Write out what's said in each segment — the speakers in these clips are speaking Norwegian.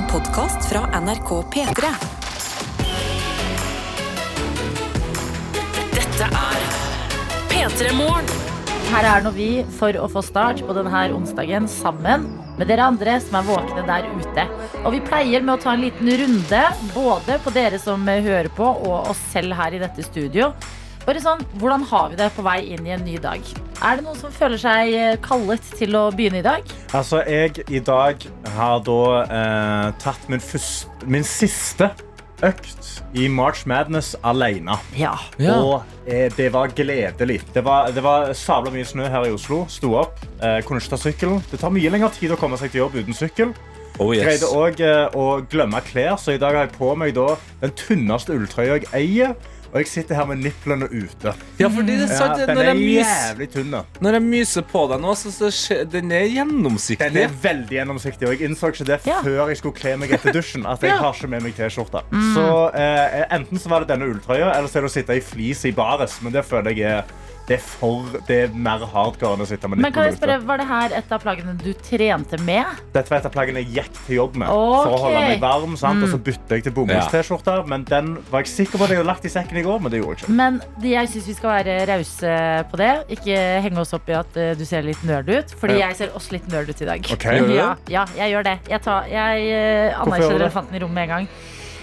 En podkast fra NRK P3. Dette er P3 Morgen. Her er nå vi for å få start på denne onsdagen sammen med dere andre som er våkne der ute. Og vi pleier med å ta en liten runde, både på dere som hører på, og oss selv her i dette studio. Bare sånn, Hvordan har vi det på vei inn i en ny dag? Er det noen som føler seg eh, kallet til å begynne i dag? Altså, jeg i dag har da eh, tatt min, første, min siste økt i March Madness alene. Ja. Og eh, det var gledelig. Det var, det var sabla mye snø her i Oslo. Sto opp, eh, kunne ikke ta sykkelen. Det tar mye lengre tid å komme seg til jobb uten sykkel. Oh, yes. Greide òg eh, å glemme klær, så i dag har jeg på meg da, den tynneste ulltrøya jeg eier. Og jeg sitter her med nipplene ute. Ja, fordi det er Ja, den når, er jeg mys, jævlig tynn. når jeg myser på deg nå, så, så skje- den er gjennomsiktig. Den er veldig gjennomsiktig, og jeg innså ikke det Ja. før jeg skulle kle meg etter dusjen. At jeg Ja. har ikke med meg T-skjorte. Så eh, Enten så var det denne ulltrøya, eller så er det å sitte i flis i bares. Men det føler jeg er, det er, for, det er mer hardcore enn å sitte med Men kan jeg spørre. Var det her et av plaggene du trente med? Dette var et av plaggene jeg gikk til jobb med for å holde meg varm. Sant? Mm. Og så bytta jeg til bomulls-T-skjorter. Men den var jeg sikker på at jeg hadde lagt i sekken i går, men det gjorde jeg ikke. Men jeg syns vi skal være rause på det. Ikke henge oss opp i at eh, du ser litt nerd ut. Fordi Ja. jeg ser også litt nerd ut i dag. Okay. Ja, ja, jeg gjør det. Jeg, tar, jeg gjør anerkjenner elefanten i rommet med en gang.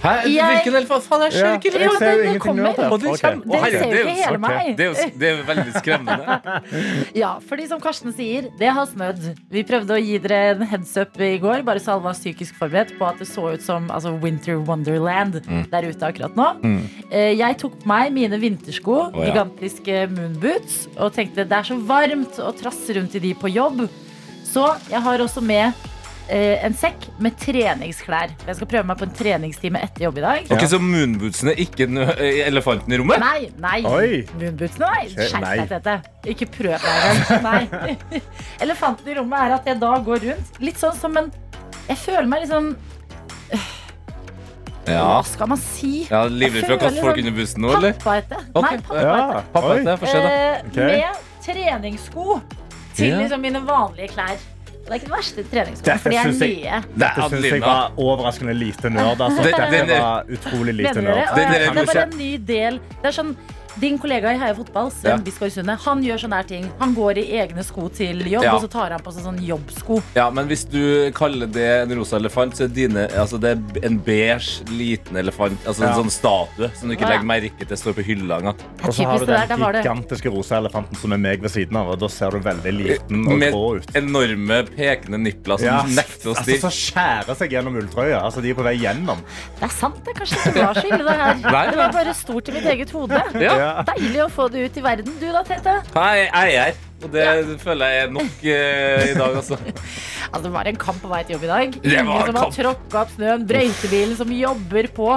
Hæ? Hvilken elefant? Faen, jeg ser ikke jeg Ja, ingenting kommer. Og du kommer- Å, Dere ser jo det ikke hele meg. Det er jo det er jo veldig skremmende. Ja, fordi som Karsten sier, det har snødd. Vi prøvde å gi dere en heads up i går, bare så alle var psykisk forberedt på at det så ut som altså, Winter Wonderland der ute akkurat nå. Mm. Jeg tok på meg mine vintersko, oh, ja. gigantiske moonboots, og tenkte det er så varmt å trasse rundt i de på jobb. Så jeg har også med eh, en sekk med treningsklær. Jeg skal prøve meg på en treningstime etter jobb i dag. Ok, Så moonbootsene er ikke eh, elefanten i rommet? Nei, nei. Oi. Moonbootsene, nei. Skjerp deg, Tete. Ikke prøv deg engang. Nei. Elefanten i rommet er at jeg da går rundt litt sånn som en Jeg føler meg litt sånn Ja. Hva skal man si? ja Livredd for å kaste folk under bussen nå, eller? Pappaete. Okay. Nei, pappaete. Ja. Pappa, Oi. det da. Eh, Ok. Med treningssko til Ja. liksom mine vanlige klær. Det er ikke den verste treningsskoene, for de er nye. Dette syns jeg Adelina. var overraskende lite nerd. Altså. det Dette var utrolig lite Mener dere? nerd. Og Den jeg- der det er bare en ny del. Det er sånn din kollega i Heia Fotball, Sven Ja. Biskår Sunde, han gjør sånne her ting. Han går i egne sko til jobb, Ja. og så tar han på seg sånn jobbsko. Ja, men hvis du kaller det en rosa elefant, så er dine, altså det er en beige, liten elefant. Altså Ja. en sånn statue som du ikke Å, ja. legger merke til står på hylla engang. Og så har typisk du det der. den Der var det. gigantiske rosa elefanten som er meg ved siden av. Og da ser du veldig liten og Med grå ut. enorme pekende nipler som Ja, nekter å altså, stirre. så skjærer seg gjennom ulltrøya. Altså, de er på vei gjennom. Det er sant, det. Kanskje ikke var så ille, det her. Nei, Det var bare stort i mitt eget hode. Ja. Ja. Deilig å få det ut i verden. Du da, Tete? Hei, jeg er her. Og det føler jeg er nok uh, i dag, altså. Altså, det var en kamp på vei til jobb i dag. Det Ingen som har tråkka opp snøen. Brøytebilen som jobber på.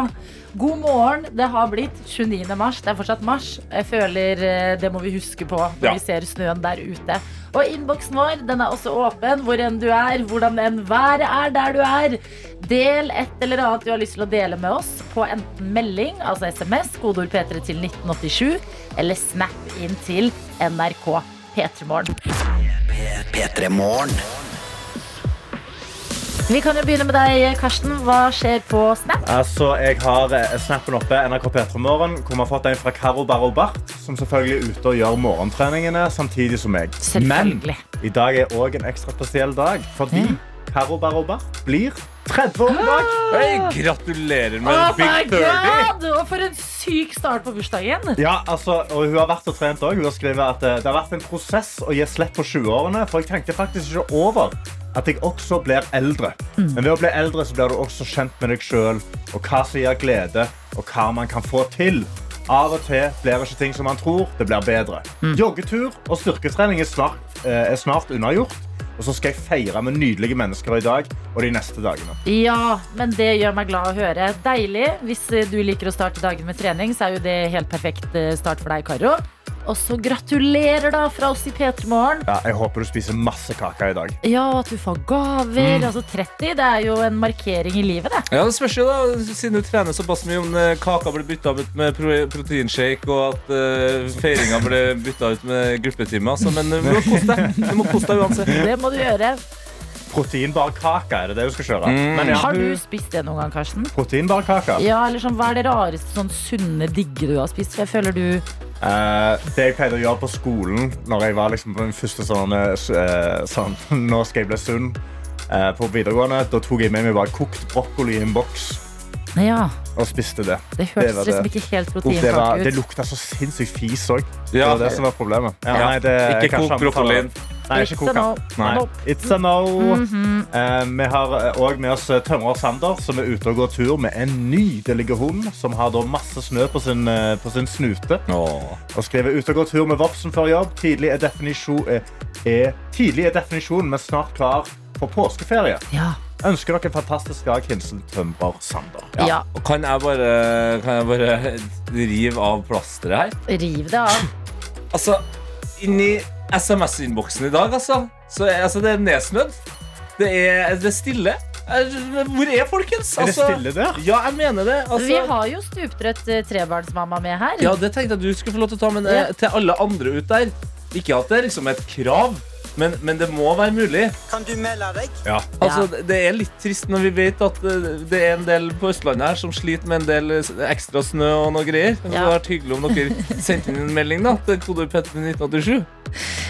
God morgen. Det har blitt 29. mars. Det er fortsatt mars. Jeg føler eh, Det må vi huske på når Ja. vi ser snøen der ute. Og innboksen vår den er også åpen. Hvor enn du er, hvordan enn været er der du er. Del et eller annet du har lyst til å dele med oss på enten melding, altså SMS, kodeord P3 til 1987, eller snap inn til NRK P3morgen. Vi kan jo begynne med deg, Karsten. Hva skjer på Snap? Altså, jeg har eh, snappen oppe, NRK P3 Morgen, hvor vi har fått en fra Karo Barro Bart, som selvfølgelig er ute og gjør morgentreningene samtidig som meg. Men i dag er òg en ekstra spesiell dag, fordi Karo Barro Bart blir 30 år i dag. Hey, gratulerer med Oh Big 30. god! Og for en syk start på bursdagen. Ja, altså, og Hun har vært og trent òg. Hun har skrevet at eh, det har vært en prosess å gi slipp på 20-årene. For jeg tenkte faktisk ikke over at jeg også blir eldre. Men ved å bli eldre så blir du også kjent med deg sjøl og hva som gir glede, og hva man kan få til. Av og til blir ikke ting som man tror. Det blir bedre. Joggetur og styrketrening er snart, eh, er snart unnagjort. Og så skal jeg feire med nydelige mennesker i dag og de neste dagene. Ja, men det gjør meg glad å høre. Deilig. Hvis du liker å starte dagen med trening, så er jo det helt perfekt eh, start for deg, Karo. Og så gratulerer da fra oss i P3 Morgen. Ja, jeg håper du spiser masse kake i dag. Ja, at du får gaver. Altså 30, det er jo en markering i livet, det. Ja, det spørs jo da, Siden du trener såpass mye om eh, kaka ble bytta ut med proteinshake, og at uh, feiringa ble bytta ut med gruppetimer. Altså, men eh, du må kose deg. Du må kose deg uansett. Det må du gjøre. Proteinbarkake, er det det du skal kjøre? Mm. Men ja, Har du spist det noen gang, Karsten? Proteinbarkake? Ja, eller sånn, Hva er det rareste sånn sunne, digge du har spist? For jeg føler du Eh, det jeg pleide å gjøre på skolen Når jeg var liksom på min første sånn, uh, eh, sånn Nå skal jeg bli sunn uh, På videregående Da tok jeg med meg bare kokt brokkoli i en boks Ja, Og spiste det det Det hørtes var liksom ikke helt proteinfart ut det lukta så sinnssykt fis òg. Ja. Det var det som var problemet ja, Ja. nei, det, Ikke kok brokkolien. Det. Nei, ikke It's a no. Nei. It's a no Mhm. Eh, Vi har òg med oss eh, Tømrer Sander Som er ute og går tur med en nydelig hund Som har da masse snø på sin, eh, på sin snute Oh. og skriver ut og går tur med vopsen før jobb. Tidlig er definisjon, er, er, tidlig er definisjonen, men snart klar for påskeferie. Ja. Ønsker dere en fantastisk dag. Hilsen Tømrer Sander. Ja. Ja. Kan jeg bare, kan jeg bare rive av plasteret her? Riv det av. Altså, inni SMS-innboksen i dag, altså, så altså, det er nedsnødd. Det er, det er stille. Hvor er folkens? Er det Altså, stille der? Ja, jeg mener det. Altså, Vi har jo stuptrøtt eh, trebarnsmamma med her. Ja, det tenkte jeg du skulle få lov til å ta, men Ja. eh, til alle andre ut der Ikke at det er liksom et krav, men, men det må være mulig. Kan du melde deg? Ja. Altså, det- er litt trist når vi vet at eh, det er en del på Østlandet her som sliter med en del eh, ekstra snø og noe greier. Så Det Ja. hadde vært hyggelig om dere sendte inn en melding da, til kodord P3 1987.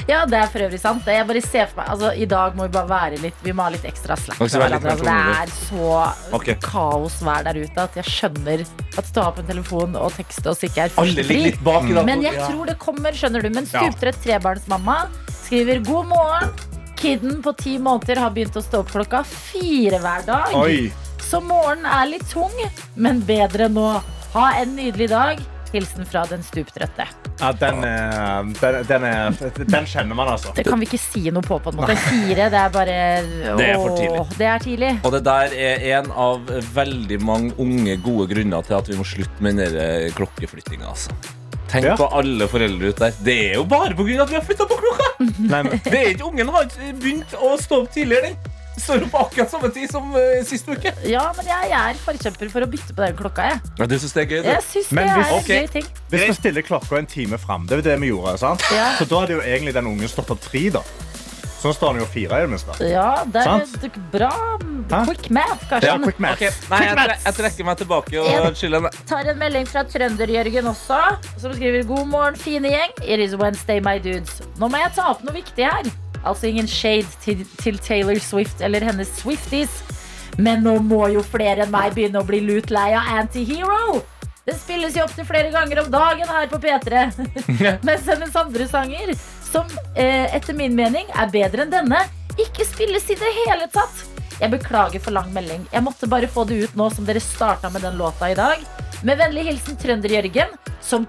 Ja, det er for øvrig sant. Jeg bare ser for meg altså, I dag må vi bare være litt Vi må ha litt ekstra slack. Med litt hverandre. Altså, det er så okay. kaosvær der ute at jeg skjønner at ta opp en telefon og tekste oss ikke er Alle ligger førstepri. litt bak i dag. Men jeg tror det kommer, skjønner du. Men Ja. stuptrøtt trebarnsmamma skriver god morgen. Kidden på ti måneder har begynt å stå opp klokka fire hver dag. Oi. Så morgenen er litt tung, men bedre nå. Ha en nydelig dag. Hilsen fra den stuptrøtte. Ja, den, er, den, den, er, den kjenner man, altså. Det kan vi ikke si noe på på en måte. Fire, det er bare Det er for tidlig. Det er tidlig. Og det der er en av veldig mange unge, gode grunner til at vi må slutte med den der klokkeflyttinga. Altså. Tenk Ja. på alle foreldre ute der. Det er jo bare pga. at vi har flytta på klokka! Nei, men, Det er ikke Ungen har ikke begynt å stå opp tidligere. Den står opp akkurat samme tid som uh, sist uke. Ja, men jeg, jeg er forkjemper for å bytte på den klokka. Jeg, Ja, du synes det er gøy, du? jeg syns Men det hvis- er en gøy ting. hvis vi stiller klokka en time fram, det er jo det vi gjorde, sant? Ja. så da hadde jo egentlig den ungen stått opp tre. da. Så står han jo fire i det minste. Ja, det er Sant? et bra Hæ? quick math, Ja, quick math. Ok, Nei, jeg, tre jeg trekker meg tilbake En. og chiller. Tar en melding fra Trønder-Jørgen også, som skriver God morgen, fine gjeng. It is Wednesday, my dudes. Nå må jeg ta opp noe viktig her. Altså ingen shade til, til Taylor Swift eller hennes Swifties. Men nå må jo flere enn meg begynne å bli lut lei av Antihero. Det spilles jo opptil flere ganger om dagen her på P3. Mens hennes andre sanger, som eh, etter min mening er bedre enn denne, ikke spilles i det hele tatt. Jeg beklager for lang melding. Jeg måtte bare få det ut nå som dere starta med den låta i dag. Med vennlig hilsen Trønder-Jørgen, som,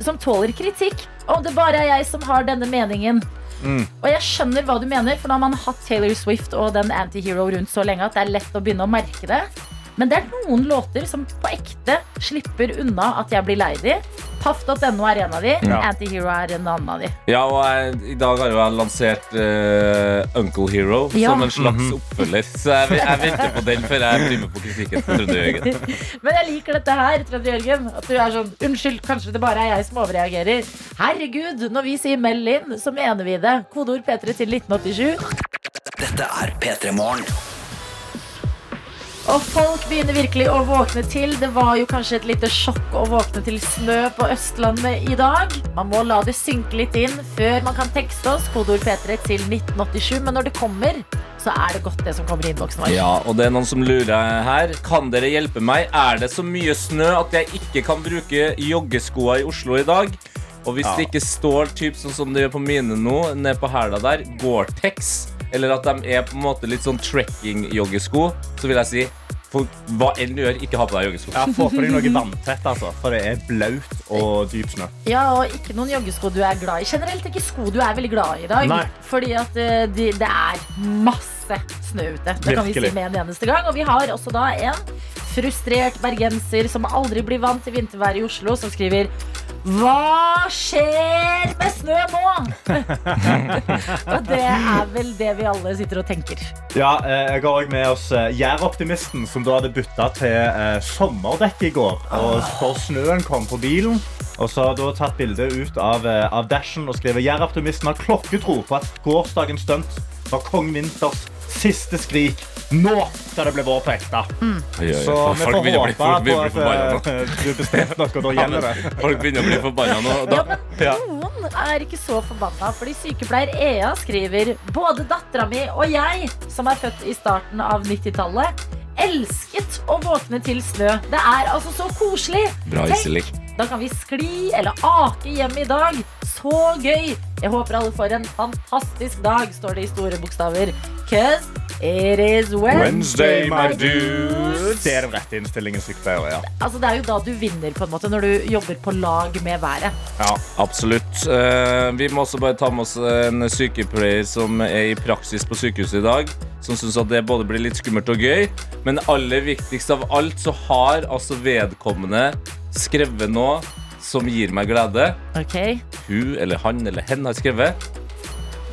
som tåler kritikk. Om det bare er jeg som har denne meningen. Og jeg skjønner hva du mener, for nå har man hatt Taylor Swift og den antihero rundt så lenge at det er lett å begynne å merke det. Men det er noen låter som på ekte slipper unna at jeg blir lei de. Paff.no er en av de. Ja. Antihero er en annen av de. Ja, og jeg, I dag har jo jeg lansert uh, Uncle Hero Ja. som en slags oppfølger. Så jeg, jeg venter på den før jeg blir med på kritikken. Trønder Jørgen. Men jeg liker dette her, Trude Jørgen. At du er sånn Unnskyld, kanskje det bare er jeg som overreagerer. Herregud, når vi sier meld inn, så mener vi det. Kodeord P3 til 1987. Dette er P3 Morgen. Og folk begynner virkelig å våkne til. Det var jo kanskje et lite sjokk å våkne til snø på Østlandet i dag. Man må la det synke litt inn før man kan tekste oss. Kodeord P3 til 1987. Men når det kommer, så er det godt det som kommer i innboksen vår. Ja, og det er noen som lurer her. Kan dere hjelpe meg? Er det så mye snø at jeg ikke kan bruke joggeskoa i Oslo i dag? Og hvis Ja. det ikke står typ sånn som det gjør på mine nå, nede på hæla der, Gore-Tex, eller at de er på en måte litt sånn trekking-joggesko, så vil jeg si for hva enn du gjør, ikke ha på deg joggesko. Ja, Få på deg noe vanntett, altså. For det er blaut og dyp snø. Ja, og ikke noen joggesko du er glad i. Generelt ikke sko du er veldig glad i i dag. Nei. Fordi at eh, de, det er masse snø ute. Det kan vi si med en eneste gang. Og vi har også da en frustrert bergenser som aldri blir vant til vinterværet i Oslo, som skriver hva skjer med snø nå? og det er vel det vi alle sitter og tenker. Ja, eh, Jeg har òg med oss eh, Jæroptimisten, som da hadde bytta til eh, sommerdekk i går. Og for snøen kom på bilen. Og så har da tatt bilde ut av, av dashen og skrevet Jæroptimisten har klokketro på at gårsdagens stunt var Kong Winters siste skrik. Nå skal det bli vår på ekte. Mm. oi, oi. Så vi Folk får begynner å bli, håpe folk begynner å på bli forbanna nå. at du bestemt da gjelder det. Folk begynner å bli forbanna nå. Ja, men noen er ikke så forbanna, fordi sykepleier Ea skriver både dattera mi og jeg, som er født i starten av 90-tallet, elsket å våkne til snø. Det er altså så koselig. Bra, Tenk, Da kan vi skli eller ake hjem i dag. Så gøy! Jeg håper alle får en fantastisk dag, står det i store bokstaver. Cause it is Wednesday, my dudes. Det er den rette innstillingen sykepleier, ja. Altså, det er jo da du vinner, på en måte, når du jobber på lag med været. ja. Absolutt. Eh, vi må også bare ta med oss en sykepleier som er i praksis på sykehuset i dag. Som syns at det både blir litt skummelt og gøy. Men aller viktigst av alt så har altså vedkommende skrevet noe som gir meg glede. Ok? Hun eller han eller hen har skrevet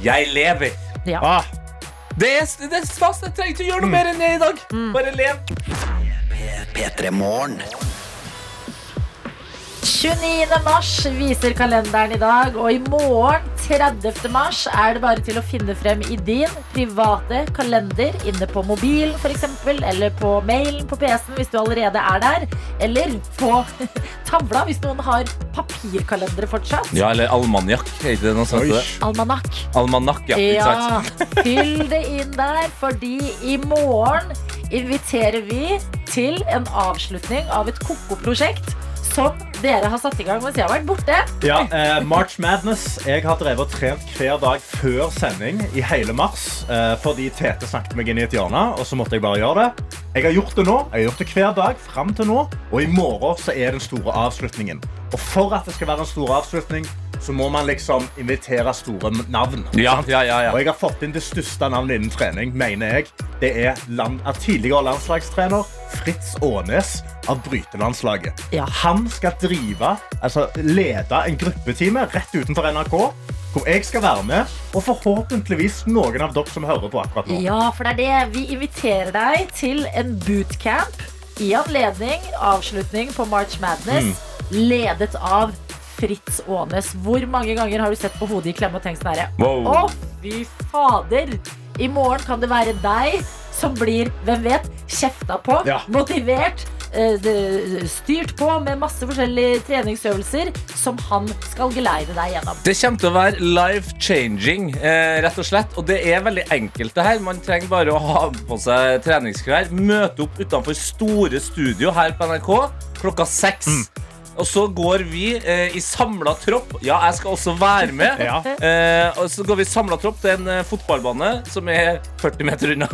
Jeg lever. Ja. Ah, Det er, det er fast. Jeg trenger ikke å gjøre noe mer enn det i dag. Bare lev. P3 Morgen. 29. mars viser kalenderen i dag, og i morgen, 30. mars, er det bare til å finne frem i din private kalender inne på mobilen f.eks., eller på mailen på PC-en hvis du allerede er der, eller på tavla hvis noen har papirkalendere fortsatt. Ja, eller almanjakk. Heter det noe det? Almanakk. Almanakk, ja. Ja, fyll det inn der, fordi i morgen inviterer vi til en avslutning av et koko-prosjekt som dere har satt i gang mens jeg har vært borte. Ja, eh, March Madness. Jeg har drevet og trent hver dag før sending i hele mars. Eh, fordi Tete snakket meg inn i et hjørne, og så måtte jeg bare gjøre det. Jeg har gjort det nå. Jeg har gjort det hver dag fram til nå, og i morgen så er den store avslutningen. Og for at det skal være en stor avslutning, så må man liksom invitere store navn. Ja, ja, ja, ja. Og jeg har fått inn det største navnet innen trening, mener jeg. Det er land, er tidligere landslagstrener Fritz Aanes av brytelandslaget. Ja. Han skal drive, altså lede en gruppetime rett utenfor NRK, hvor jeg skal være med, og forhåpentligvis noen av dere som hører på akkurat nå. Ja, for det er det. Vi inviterer deg til en bootcamp i anledning avslutning på March Madness, ledet av Fritz Aanes. Hvor mange ganger har du sett på hodet i klemme og tenkt sånn herre Wow. Å, fy fader! I morgen kan det være deg som blir, hvem vet, kjefta på, Ja. motivert, eh, styrt på med masse forskjellige treningsøvelser som han skal geleide deg gjennom. Det kommer til å være life-changing, eh, rett og slett. Og det er veldig enkelt, det her. Man trenger bare å ha på seg treningsklær, møte opp utenfor store studio her på NRK klokka seks. Og så går vi eh, i samla tropp. Ja, jeg skal også være med. Ja. Eh, og så går vi i samla tropp til en eh, fotballbane som er 40 meter unna.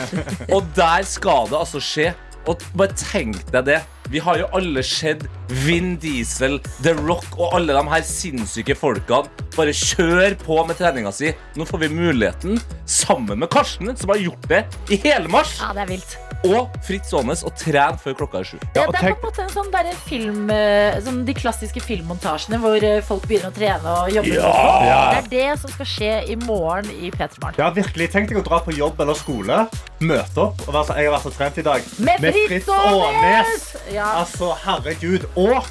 og der skal det altså skje. Og bare tenk deg det. Vi har jo alle sett Vin Diesel, The Rock og alle de her sinnssyke folkene bare kjøre på med treninga si. Nå får vi muligheten, sammen med Karsten, som har gjort det i hele mars, Ja, det er vilt. og Fritz Aanes, å trene før klokka er sju. Ja, Ja, det er på en måte en sånn der film eh, sånn De klassiske filmmontasjene hvor eh, folk begynner å trene og jobbe. Ja! Det er det som skal skje i morgen i P3 Morgen. Ja, virkelig. Tenk deg å dra på jobb eller skole, møte opp og være sånn, Jeg har vært og trent i dag. Med Fritz Aanes! Ja. Altså, herregud. Og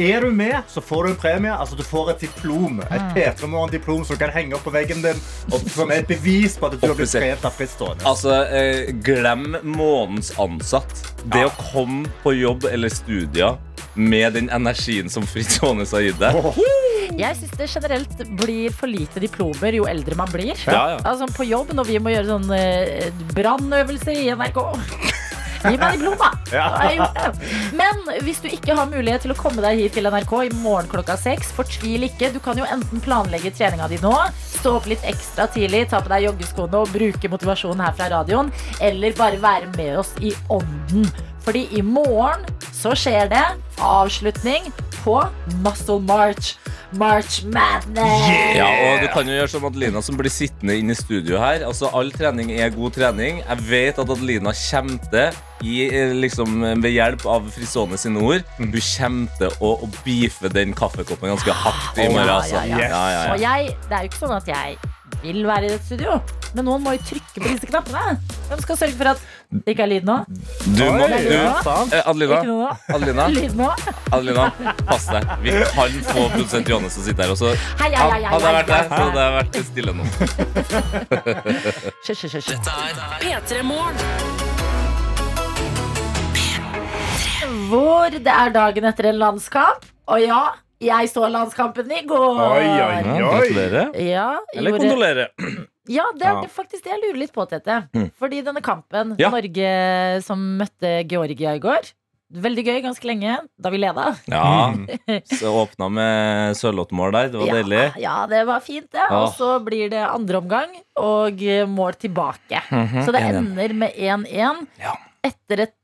er du med, så får du en premie. Altså, du får et diplom. Mm. Et P3 Morgen-diplom som du kan henge opp på veggen din. Og som er et bevis på at du har blitt trent av frittstående. Altså, eh, glem månedens ansatt. Det å komme på jobb eller studier med den energien som Fritz Aanes har gitt deg. Jeg syns det generelt blir for lite diplomer jo eldre man blir. Ja, ja. Altså På jobb, når vi må gjøre sånn brannøvelser i NRK. Gi meg da! Ja. Da har jeg gjort det. Men hvis du ikke har mulighet til å komme deg hit til NRK i morgen klokka seks, fortvil ikke. Du kan jo enten planlegge treninga di nå, stå opp litt ekstra tidlig, ta på deg joggeskoene og bruke motivasjonen her fra radioen, eller bare være med oss i ånden. Fordi i morgen så skjer det avslutning på Muscle March. March Madness! Ja, og du kan jo gjøre som Adelina som blir sittende inne i studio her. Altså, All trening er god trening. Jeg vet at Adelina kommer til, eh, liksom, ved hjelp av Frisone sine ord, hun kommer til å, å beefe den kaffekoppen ganske hardt i morgen. Ja, Altså. ja, ja. Ja, ja, Og jeg, det er jo ikke sånn at jeg vil være i dette studio. Men noen må jo trykke på disse knappene. Hvem skal sørge for at det ikke er lyd nå? Du må Oi, du, eh, Adelina, Ikke noe nå? Adelina, Lyd nå? Adelina, pass deg. Vi kan få produsent Johannes til å sitte her. Og så Hei, hei, hei, hadde jeg vært der, så hadde jeg vært stille nå. Hysj, hysj. P3 Morgen. Hvor det er dagen etter en landskamp. Og ja, jeg så landskampen i går. Oi, oi, oi. gratulerer. Ja, Eller gjorde- kondolerer. Ja, det er Ja. faktisk det jeg lurer litt på, Tete. Mm. Fordi denne kampen, Ja. Norge som møtte Georgia i går Veldig gøy, ganske lenge, da vi leda. Ja, så åpna med sørlottmål der. Det var ja, deilig. Ja, det var fint, det. Ja. Og så blir det andre omgang og eh, mål tilbake. Mhm, Så det enig. ender med 1-1 Ja. etter et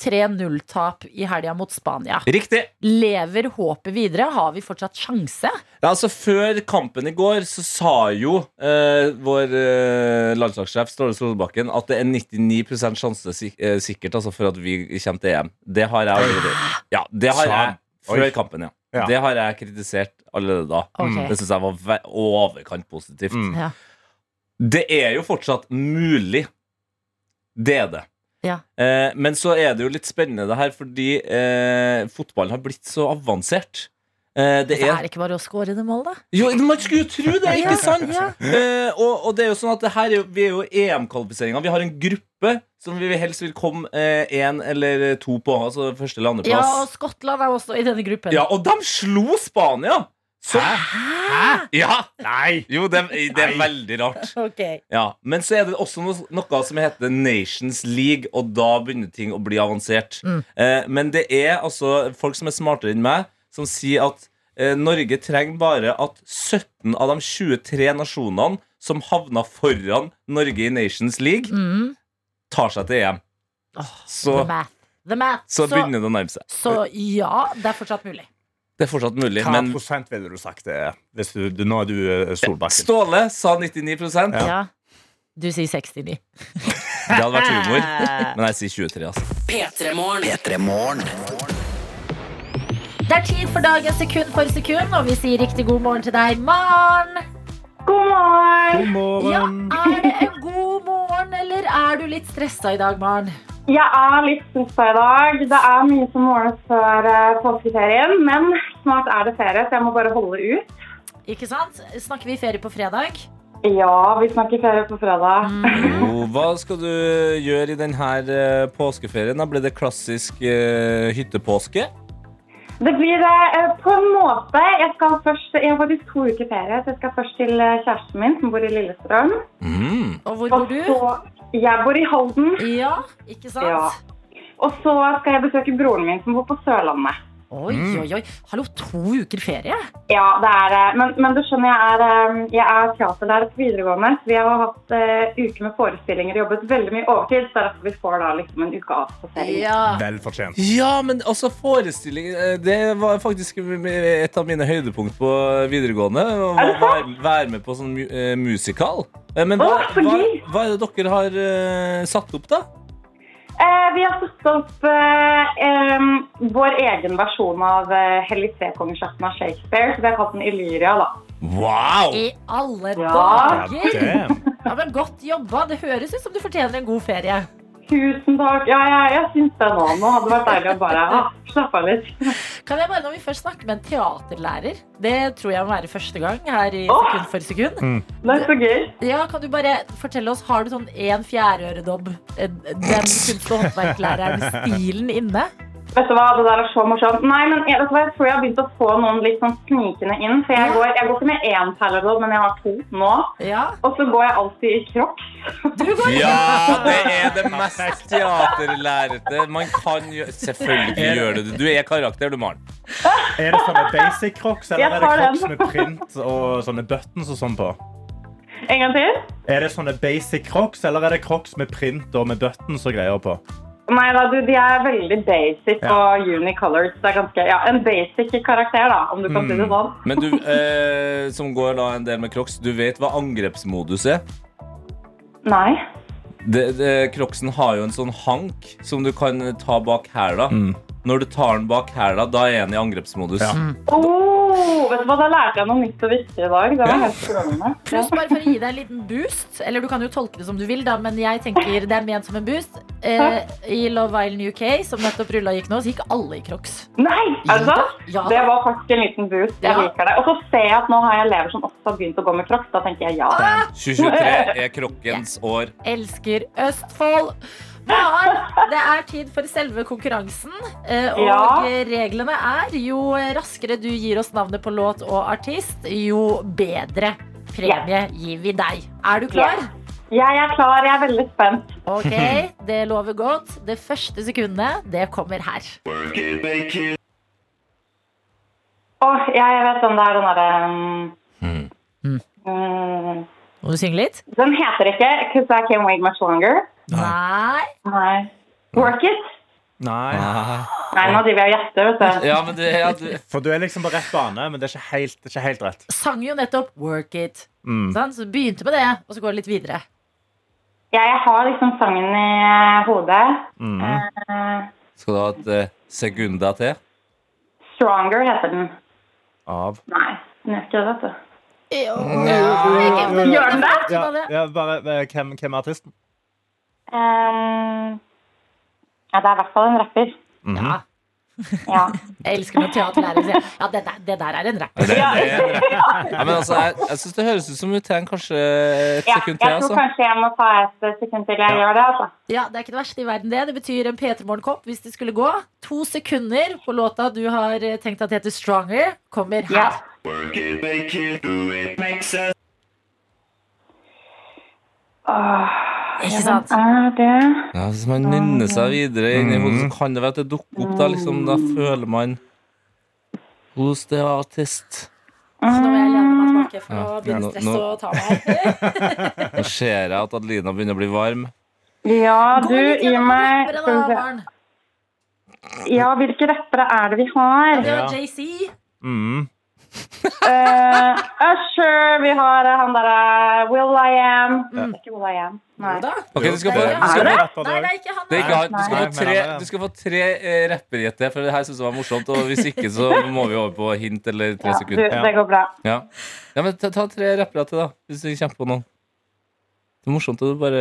3-0-tap i helga mot Spania. Riktig. Lever håpet videre? Har vi fortsatt sjanse? Ja, altså Før kampen i går så sa jo eh, vår eh, landslagssjef Ståle Solbakken at det er 99 sjanse sik eh, sikkert altså, for at vi kommer til EM. Det har jeg allerede Ja, det har jeg før Oi. kampen, ja. Ja. Det har jeg kritisert allerede da. Okay. Det syns jeg var overkant positivt. Mm. Ja. Det er jo fortsatt mulig. Det er det. Ja. Eh, men så er det jo litt spennende det her, fordi eh, fotballen har blitt så avansert. Eh, det Det er er ikke bare å skåre det målet, da. jo, Man skulle jo tro det, ikke sant? ja. Eh, og, og det er jo sånn at det her er vi er jo EM-kvalifiseringa. Vi har en gruppe som vi helst vil komme én eller to på. Altså første eller Ja, og. Skottland er også i denne gruppen. Ja, og de slo Spania! Så, Hæ? ja! Nei! Jo, det, det er Nei. veldig rart. Okay. Ja, Men så er det også noe, noe som heter Nations League, og da begynner ting å bli avansert. Mm. Eh, men det er altså folk som er smartere enn meg, som sier at eh, Norge trenger bare at 17 av de 23 nasjonene som havna foran Norge i Nations League, Mm. tar seg til EM. Så, The math. The math. så begynner det å nærme seg. så ja, det er fortsatt mulig. Det er fortsatt mulig. Hva Men prosent ville du sagt det er? Hvis du, du, nå er du eh, Solbakken. Ståle sa 99 Ja. Ja. Du sier 69. Det hadde vært humor. Men jeg sier 23, altså. P3 Morgen. P3 Morgen. Det er tid for dagen sekund for sekund, og vi sier riktig god morgen til deg, Maren. God morgen! God Ja, er det en god morgen, eller er du litt stressa i dag, Maren? Jeg er litt stressa i dag. Det er mye som måles før eh, påskeferien, men snart er det ferie, så jeg må bare holde ut. Ikke sant? Snakker vi ferie på fredag? Ja, vi snakker ferie på fredag. Jo, Hva skal du gjøre i denne eh, påskeferien? Da blir det klassisk uh, hyttepåske? Det blir eh, på en måte Jeg skal først, jeg har faktisk to uker ferie, så jeg skal først til kjæresten min, som bor i Lillestrøm. Mm. Og hvor bor Og du? så Jeg bor i Halden. Ja, ikke sant? Ja. Og så skal jeg besøke broren min, som bor på Sørlandet. Oi, oi, oi. Hallo, to uker ferie? Ja, det er det. Men, men du skjønner, jeg er, eh, jeg er teaterlærer på videregående. Så vi har hatt uh, uker med forestillinger og jobbet veldig mye overtid. Så derfor vi får da liksom en uke av på ferie. Ja. Vel fortjent. Ja, men altså forestilling eh, Det var faktisk et av mine høydepunkt på videregående. Å være, være med på sånn uh, eh, musikal. Eh, Men hva, hva, hva er det dere har uh, satt opp, da? Eh, vi har satt opp eh, vår egen versjon av uh, Helligtrekongersjakten av Shakespeare. Så vi har kalt den Illyria, da. Wow! I alle Ja. dager! Ja, Ja, men Godt jobba. Det høres ut som du fortjener en god ferie. Tusen takk. Ja, ja jeg syns det nå. Nå hadde det vært deilig å bare ah, slappe av litt. Kan jeg bare, Når vi først snakker med en teaterlærer, det tror jeg må være første gang her i Åh! Sekund for sekund. Det er så gøy. Ja, Kan du bare fortelle oss, Har du sånn en fjærøredobb, eh, den kunst- og håndverklæreren-stilen inne? Vet du hva, Det der er så morsomt. Nei, men jeg, vet du hva, jeg tror jeg har begynt å få noen litt sånn snikende inn. For jeg Ja. går, jeg går ikke med én perleråd, men jeg har to nå. Ja, Og så går jeg alltid i crocs. Ja, det er det mest teaterlærete man kan gjøre. Selvfølgelig gjør du det. Du er karakter, du, Maren. Er det sånne basic crocs, eller er det crocs med print og sånne buttons og sånn på? En gang til. Er det sånne basic crocs, eller er det crocs med print og med buttons og greier på? Nei da, du, de er veldig basic Ja. og unicolored. Det er ganske, ja, en basic karakter, da, om du kan si det sånn. Men du eh, som går da en del med crocs, du vet hva angrepsmodus er? Nei. Det, det, Crocsen har jo en sånn hank som du kan ta bak hæla. Mm. Når du tar den bak hæla, da er den i angrepsmodus. Ja. Mm. Oh, vet du hva, Da lærte jeg noe nytt og viktig i dag. Det var helt strålende. Pluss bare for å gi deg en liten boost, eller du kan jo tolke det som du vil, da, men jeg tenker det er ment som en boost. Eh, I Love Island UK, som nettopp rulla gikk nå, så gikk alle i crocs. Nei, er det sant? Ja, Det var faktisk en liten boost. Jeg Ja. liker det. Og så ser jeg at nå har jeg elever som også har begynt å gå med crocs. Da tenker jeg ja. 2023 er krokkens år. Elsker Østfold. Men det er tid for selve konkurransen. eh, Og Ja. reglene er jo raskere du gir oss navnet på låt og artist, jo bedre premie gir vi deg. Er du klar? Jeg er klar. Jeg er veldig spent. Ok, det lover godt. Det første sekundet, det kommer her. Åh, jeg, jeg vet den der, den derre um, Mm. mm, Må du synge litt? Den heter ikke 'Cause I Can Wait Much Longer'. Nei. Nei. Work It. Nei. Nei, nå driver jeg og gjetter, vet du. Ja, men det ja, du, For du er liksom på rett bane, men det er ikke helt, det er ikke helt rett. Sang jo nettopp 'Work It'. Mm. Sånn, Så begynte med det, og så går det litt videre. Jeg, jeg har liksom sangen i eh, hodet. Mm. Uh, Skal du ha et uh, sekunda til? 'Stronger' heter den. Av. Nei, den er ikke det, vet du. Gjør den det? Ja, ja, bare, eh, hvem, hvem er artisten? Uh, ja, det er i hvert fall en rapper. Mhm. Ja. Ja. Jeg elsker når teaterlærere sier ja, det der, det der er en rapper. Det, ja, men altså, jeg, jeg syns det høres ut som vi trenger kanskje et Ja, sekund jeg tror Altså. kanskje jeg må ta et sekund til jeg gjør det. altså. Ja, Det er ikke det verste i verden, det. Det betyr en P3 Morgen-kopp hvis det skulle gå. To sekunder på låta du har eh, tenkt at heter 'Stronger', kommer Ja. her. Åh, Ikke sant? er det Ja, hvis man nynner seg videre inn i hodet, så kan det være at det dukker opp. Da, liksom, da føler man hos the artist. Nå må jeg lene meg tilbake for Ja. å begynne Nå- stress nå- og ta meg. Nå ser jeg at Adelina begynner å bli varm. Ja, du, gi meg skal vi se. Ja, hvilke rappere er det vi har? Ja, Det var Ja. JC. Mm. Eh, Usher, vi har eh, han derre Will I Am. Ikke Will I Am. Nei. Okay, du skal få, du er skal det? få Nei, det er ikke han. er ikke han. Du skal få tre, du skal få tre eh, for det her syns jeg var morsomt. Og hvis ikke, så må vi over på hint eller tre Ja, du, det går bra. Ja, ja men ta, ta tre rappere til, da. Hvis du kjemper på noen. Det er morsomt å bare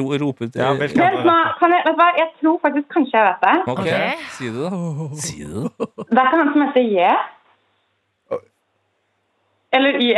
roper rope ut. Ja, Vent nå, jeg, hva? jeg tror faktisk kanskje jeg vet det. Ok, okay. si det, da. Si det, da. Det er ikke han som heter J. Eller IE.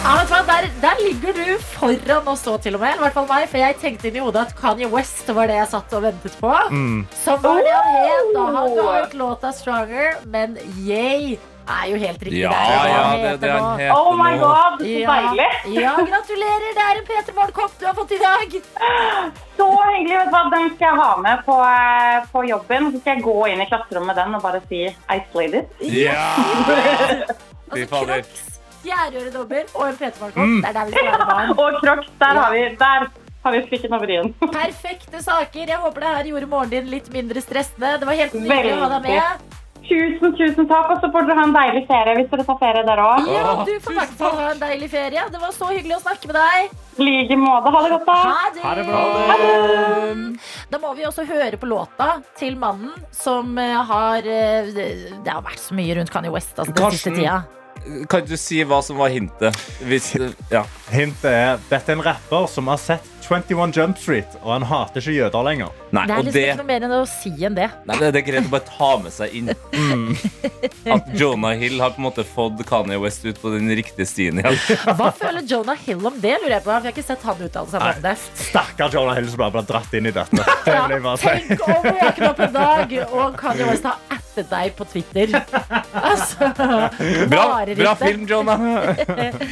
Ja, vet du hva? Der, der ligger du foran oss nå, til og med. I hvert fall meg, for jeg tenkte inn i hodet at Kanye West var det jeg satt og ventet på. Mm. Som var det han het da han ga ut låta 'Stronger'. Men Yay er jo helt riktig. Ja, det er ja, det, det er heter Oh my god, så Ja, deilig. ja, gratulerer! Det er en P3 Morgen-kopp du har fått i dag. Så hyggelig. vet du hva? Den skal jeg ha med på, eh, på jobben. Så skal jeg gå inn i klasserommet med den og bare si I slayed it. Ja! Fy fader. Crocs, fjærøredobber og en P3 Morgen-kopp. Det er der vi skal være barn. Og Crocs, der har vi, der har vi spikken over i-en. Perfekte saker. Jeg håper det her gjorde morgenen din litt mindre stressende. Det var helt nydelig å ha deg med. Tusen, tusen takk. Og så får dere ha en deilig ferie hvis dere tar ferie der òg. Ja, du får i hvert fall ha en deilig ferie. Det var så hyggelig å snakke med deg. I like måte. Ha det godt, da. Ha det. Ha det bra. Da må vi også høre på låta til mannen som eh, har eh, Det har vært så mye rundt Kanye West altså, den Karsten. siste tida. Kan du si hva som var hintet? Hvis, ja. Hintet er dette er en rapper som har sett 21 Jump Street, og han hater ikke jøder lenger. Nei, Det er og liksom det, ikke noe mer enn å si enn det. nei, det det er greit å bare ta med seg inn. At Jonah Hill har på en måte fått Kanye West ut på den riktige stien igjen. Hva føler Jonah Hill om det? lurer Jeg på For jeg har ikke sett han uttale seg om det. Stakkar Jonah Hill som bare ble dratt inn i dette. Det Ja, tenk om vi har våkne en dag, og Kanye West har attet deg på Twitter. Altså, Bra, bra film, Jonah!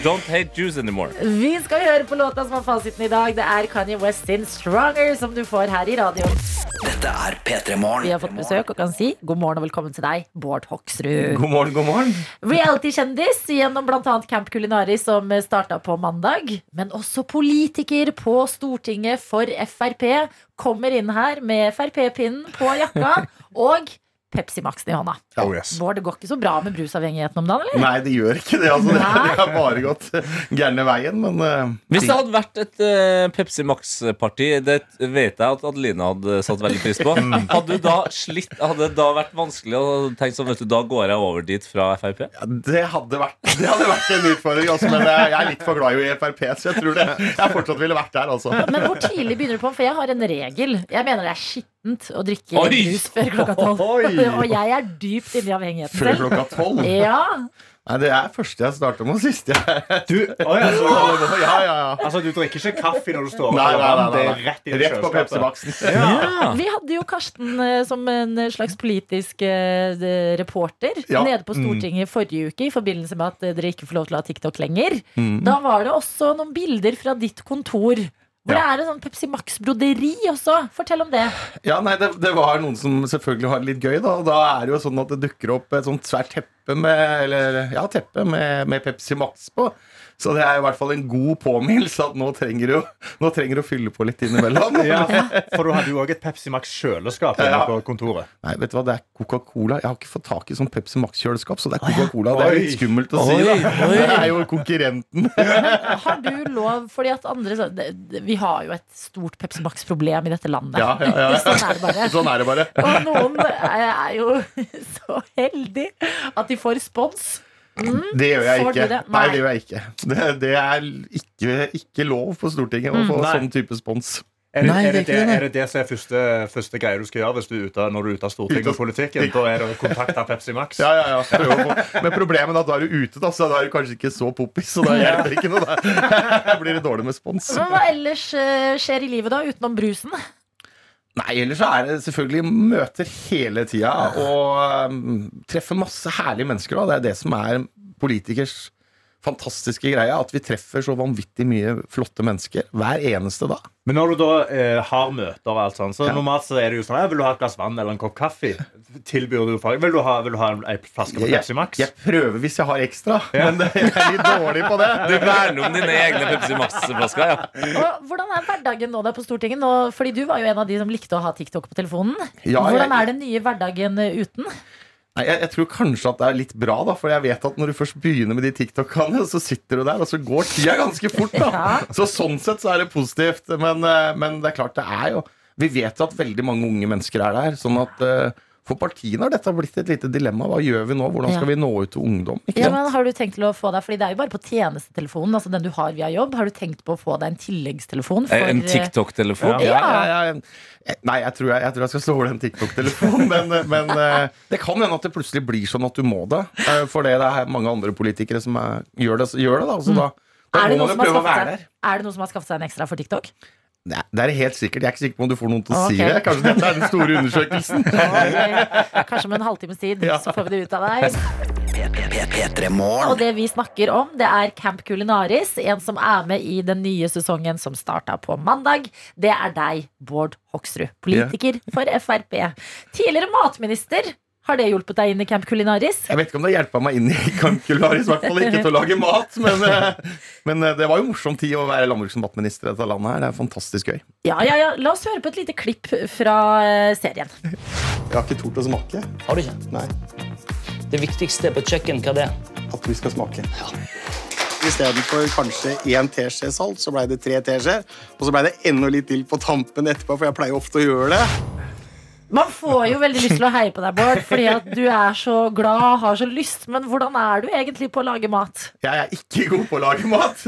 Don't hate Jews anymore. Vi skal høre på låta som har fasiten i dag. Det er Kanye West sin 'Stronger' som du får her i radioen. Dette er P3 Vi har fått besøk og kan si god morgen og velkommen til deg, Bård Hoksrud. God morgen, god morgen. Reality-kjendis gjennom bl.a. Camp Kulinari som starta på mandag. Men også politiker på Stortinget for Frp kommer inn her med Frp-pinnen på jakka og Pepsi Max-en i hånda. Oh, yes. Bård, det går ikke så bra med brusavhengigheten om dagen, eller? Nei, det gjør ikke det. Altså. Det har bare gått gærne veien, men uh, Hvis det hadde vært et uh, Pepsi Max-parti, det vet jeg at Adelina hadde satt veldig pris på, hadde da slitt Hadde det da vært vanskelig å tenke sånn, vet du, da går jeg over dit fra Frp? ja, det, hadde vært, det hadde vært en utfordring. Altså, men jeg, jeg er litt for glad i Frp, så jeg tror det, jeg fortsatt ville vært der. Altså. Men hvor tidlig begynner du på? For jeg har en regel. Jeg mener det er skittent å drikke Oi! brus før klokka tolv. Og jeg er dypt inni avhengigheten Før klokka tolv. Ja, Nei, det er første jeg starter med, og siste jeg Du, oi, altså, Ja, ja, ja. altså, du drikker ikke kaffe når du står opp? Nei, nei, nei, Det nei, er rett, i Rett på kjøleskapet. Pepsi Max-en. Ja. Vi hadde jo Karsten eh, som en slags politisk eh, reporter Ja. nede på Stortinget i forrige uke i forbindelse med at eh, dere ikke får lov til å ha TikTok lenger. Mm. Da var det også noen bilder fra ditt kontor. Hvor Ja. det er en sånn Pepsi Max-broderi også. Fortell om det. Ja, nei, det, det var noen som selvfølgelig har det litt gøy, da. Og da er det jo sånn at det dukker opp et sånt svært teppe med Eller ja, teppe med, med Pepsi Max på. Så det er i hvert fall en god påminnelse at nå trenger du nå trenger du å fylle på litt innimellom. Ja, for du hadde jo òg et Pepsi Max-kjøleskap ja, Ja. på kontoret. Nei, vet du hva, det er Coca-Cola. Jeg har ikke fått tak i sånn Pepsi Max-kjøleskap, så det er Coca-Cola. Det er litt skummelt å si, da. Det er jo konkurrenten. Har du lov Fordi at andre Vi har jo et stort Pepsi Max-problem i dette landet. Ja, ja, ja. Sånn er. Sånn er det bare. Og noen er jo så heldig at de får spons. Det gjør jeg ikke. det? Nei, Nei. det gjør jeg ikke. Det, det er ikke, ikke lov på Stortinget å få Nei. sånn type spons. Er det, Nei, er, det det, det, er det det som er første, første greie du skal gjøre hvis du er ute, når du er ute av Stortinget Ute- og politikken? Da er det å kontakte Pepsi Max? Ja, ja, ja. Men problemet er at da er du ute, da, så da er du kanskje ikke så poppis. Så da hjelper ikke noe. Da blir det dårlig med spons. Men hva ellers eh, skjer i livet da, utenom brusen? Nei, ellers så er det selvfølgelig møter hele tida. Og um, treffer masse herlige mennesker. Da. Det er det som er politikers fantastiske greia At vi treffer så vanvittig mye flotte mennesker hver eneste dag. Men når du da eh, har møter og alt sånt, så Ja. normalt så er det jo sånn Vil du ha et glass vann eller en kopp kaffe? Tilbyr du fag? Vil du ha, vil du ha en, en flaske med Pepsi Max? Jeg prøver hvis jeg har ekstra, men det, jeg er litt dårlig på det. Du verner om dine egne Pepsi Max-flasker, ja. Og hvordan er hverdagen nå da på Stortinget? Nå, fordi du var jo en av de som likte å ha TikTok på telefonen. Ja, hvordan jeg- er den nye hverdagen uten? Nei, jeg, jeg tror kanskje at det er litt bra, da, for jeg vet at når du først begynner med de TikTok-ene, så sitter du der, og så går tida ganske fort. da Så sånn sett så er det positivt. Men, eh, men det er klart, det er jo Vi vet jo at veldig mange unge mennesker er der. Sånn at eh, for partiene har dette blitt et lite dilemma. Hva gjør vi nå? Hvordan skal Ja. vi nå ut til ungdom? Ikke Ja, sant? men Har du tenkt til å få deg, fordi det er jo bare på tjenestetelefonen, altså den du har via jobb, har du tenkt på å få deg en tilleggstelefon? For, En eh, TikTok-telefon. Ja. Ja, ja, ja. Eh, Nei, jeg tror jeg, jeg tror jeg skal slå over den TikTok-telefonen. Men, eh, men eh, det kan hende at det plutselig blir sånn at du må det. eh, For det er mange andre politikere som er, gjør, det, gjør det. da Så da, da er, det må noen man som har prøve å være seg, der. er det noen som har skaffet seg en ekstra for TikTok? Nei, det er helt sikkert. Jeg er ikke sikker på om du får noen til å si det. Kanskje dette er den store undersøkelsen. okay. Kanskje om en halvtimes tid, Ja. så får vi det ut av deg. Og det vi snakker om, det er Camp Culinaris. En som er med i den nye sesongen som starta på mandag. Det er deg, Bård Hoksrud. Politiker for Frp. Tidligere matminister. Har det hjulpet deg inn i Camp Culinaris? Jeg vet ikke om det hjelpa meg inn i Kankularis, i hvert fall ikke til å lage mat. Men, eh, men eh, det var jo morsom tid å være landbruks- og matminister i dette landet her. Det er fantastisk gøy. Ja, ja, ja. La oss høre på et lite klipp fra eh, serien. Jeg har ikke tort å smake. Har du ikke? Nei, Det viktigste på kjøkken, hva det er? at vi skal smake. Istedenfor kanskje én teskje salt, så blei det tre teskjeer. Og så blei det enda litt til på tampen etterpå, for jeg pleier ofte å gjøre det. Man får jo veldig lyst til å heie på deg, Bård, fordi at du er så glad, har så lyst. Men hvordan er du egentlig på å lage mat? Jeg er ikke god på å lage mat.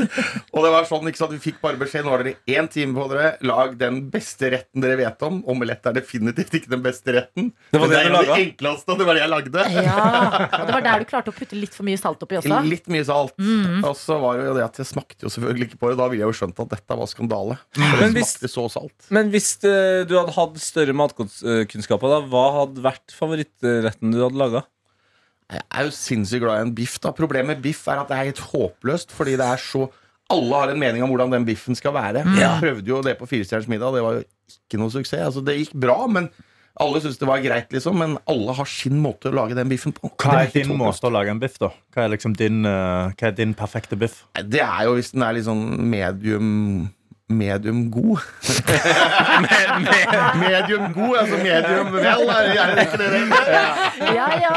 Og det var sånn, ikke sant, Vi fikk bare beskjed nå har dere én time på dere. Lag den beste retten dere vet om. Omelett er definitivt ikke den beste retten. Det var det, det er du en av de laget? enkleste, og det var det jeg lagde. Ja, og Det var der du klarte å putte litt for mye salt oppi også. Litt mye salt. Og så var det jo det at jeg smakte jo selvfølgelig ikke på det. Da ville jeg jo skjønt at dette var skandale. For det Men hvis- smakte så salt. Men hvis eh, du hadde hatt større matkunnskaper, da, hva hadde vært favorittretten du hadde laga? Jeg er jo sinnssykt glad i en biff. da Problemet med biff er at det er helt håpløst, fordi det er så alle har en mening om hvordan den biffen skal være. Jeg prøvde jo det på Firestjerners middag, det var jo ikke noe suksess. Altså, det gikk bra, men alle syntes det var greit, liksom. Men alle har sin måte å lage den biffen på. Hva er, er din håpløst. måte å lage en biff, da? Hva er liksom din, uh, hva er din perfekte biff? Det er jo hvis den er litt sånn medium medium god. medium god, altså medium vel, er det ikke det det heter? Ja, ja.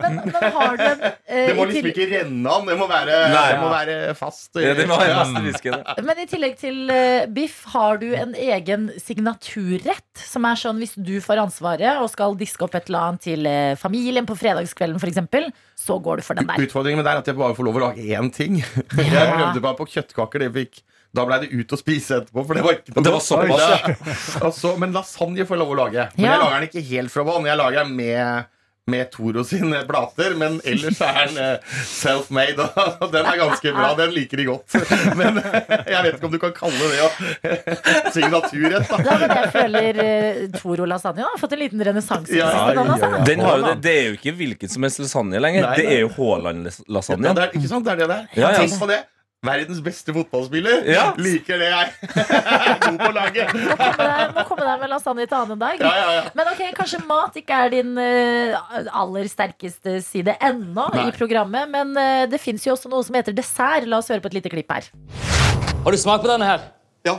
Men, men har du en eh, Det må liksom ikke renne an, det må være, Nei. det må være fast. Ja, det må være Ja. Men i tillegg til uh, biff, har du en egen signaturrett? Som er sånn hvis du får ansvaret og skal diske opp et eller annet til uh, familien på fredagskvelden f.eks., så går du for den der. Utfordringen med det er at jeg bare får lov å lage én ting. Jeg prøvde bare på kjøttkaker. Det fikk, da ble det ut og spise etterpå, for det var ikke Det var såpass, Ja. altså, men lasagne får jeg lov å lage. Men Ja. jeg lager den ikke helt fra bånn. Jeg lager den med med Toro sine plater, men ellers er den eh, self-made. Og den er ganske bra. Den liker de godt. Men jeg vet ikke om du kan kalle det å signaturrett. Ja, da men jeg føler uh, Toro lasagne har fått en liten renessanse. Ja, altså. Den har jo det, det er jo ikke hvilken som helst lasagne lenger. Nei, Det er jo Ja, Haaland-lasagne. det er, ikke sant? Det er det. Ja, ja. Tenk på det. Verdens beste fotballspiller. Ja. Liker det jeg. God på laget. Må komme deg- Må komme deg med lasagne til annen dag. Ja, ja, ja. Men ok, kanskje mat ikke er din eh, aller sterkeste side ennå Nei. i programmet. Men eh, det fins jo også noe som heter dessert. La oss høre på et lite klipp her. Har du smakt på denne her? Ja.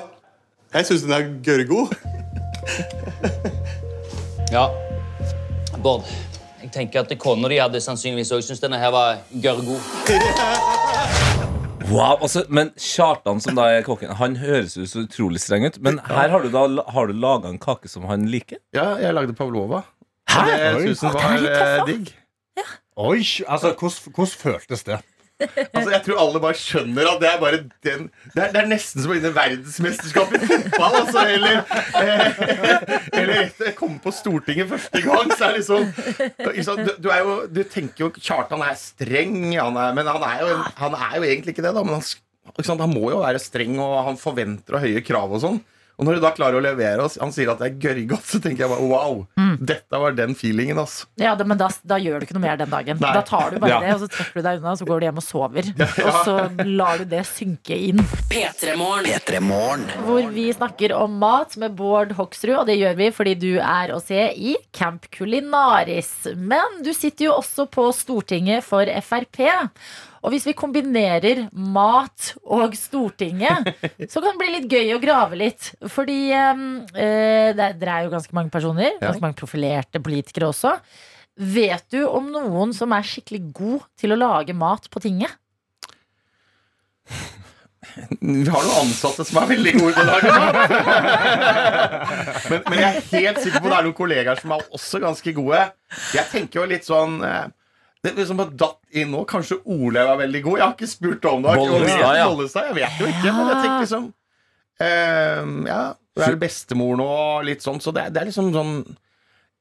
Jeg syns den er gørrgod. Ja. Bård, jeg tenker at kona di hadde sannsynligvis også syntes denne her var gørrgod. Wow, altså, men Kjartan, som da er kokken, han høres jo så utrolig streng ut. Men her har du da Har du laga en kake som han liker? Ja, jeg lagde pavlova. Hæ? Det syns han var digg. eh, digg. Oi, altså, hvordan føltes det? Altså, jeg tror alle bare skjønner at det er bare den Det er, det er nesten som å vinne verdensmesterskap i fotball, altså. Eller, eh, eller etter kommer på Stortinget første gang, så er liksom du, du, er jo, du tenker jo Kjartan er streng, han er, men han er, jo, han er jo egentlig ikke det, da. Men han, han må jo være streng, og han forventer og høye krav og sånn. Og når du da klarer å levere oss Han sier at det er gørrgodt, så tenker jeg bare wow. Dette var den feelingen, altså. Ja, det, Men da, da gjør du ikke noe mer den dagen. Nei. Da tar du bare Ja. det, og så trekker du deg unna, og så går du hjem og sover. Og så lar du det synke inn. P3morgen. P3 Morgen. Hvor vi snakker om mat med Bård Hoksrud, og det gjør vi fordi du er å se i Camp Culinaris. Men du sitter jo også på Stortinget for Frp. Og hvis vi kombinerer mat og Stortinget, så kan det bli litt gøy å grave litt. Fordi eh, eh, det er- jo ganske mange personer, ganske mange profilerte politikere også. Vet du om noen som er skikkelig god til å lage mat på tinget? Vi har noen ansatte som er veldig gode til å lage mat. men, men jeg er helt sikker på at det er noen kollegaer som er også ganske gode. Jeg tenker jo litt sånn eh, Det er liksom datt inn nå. Kanskje Olaug er veldig god. Jeg har ikke spurt om det. Bollestad, ja. Bollestad, jeg vet jo ikke, men jeg tenker liksom uh, Ja, hun er bestemor nå, og litt sånn, så det det er liksom sånn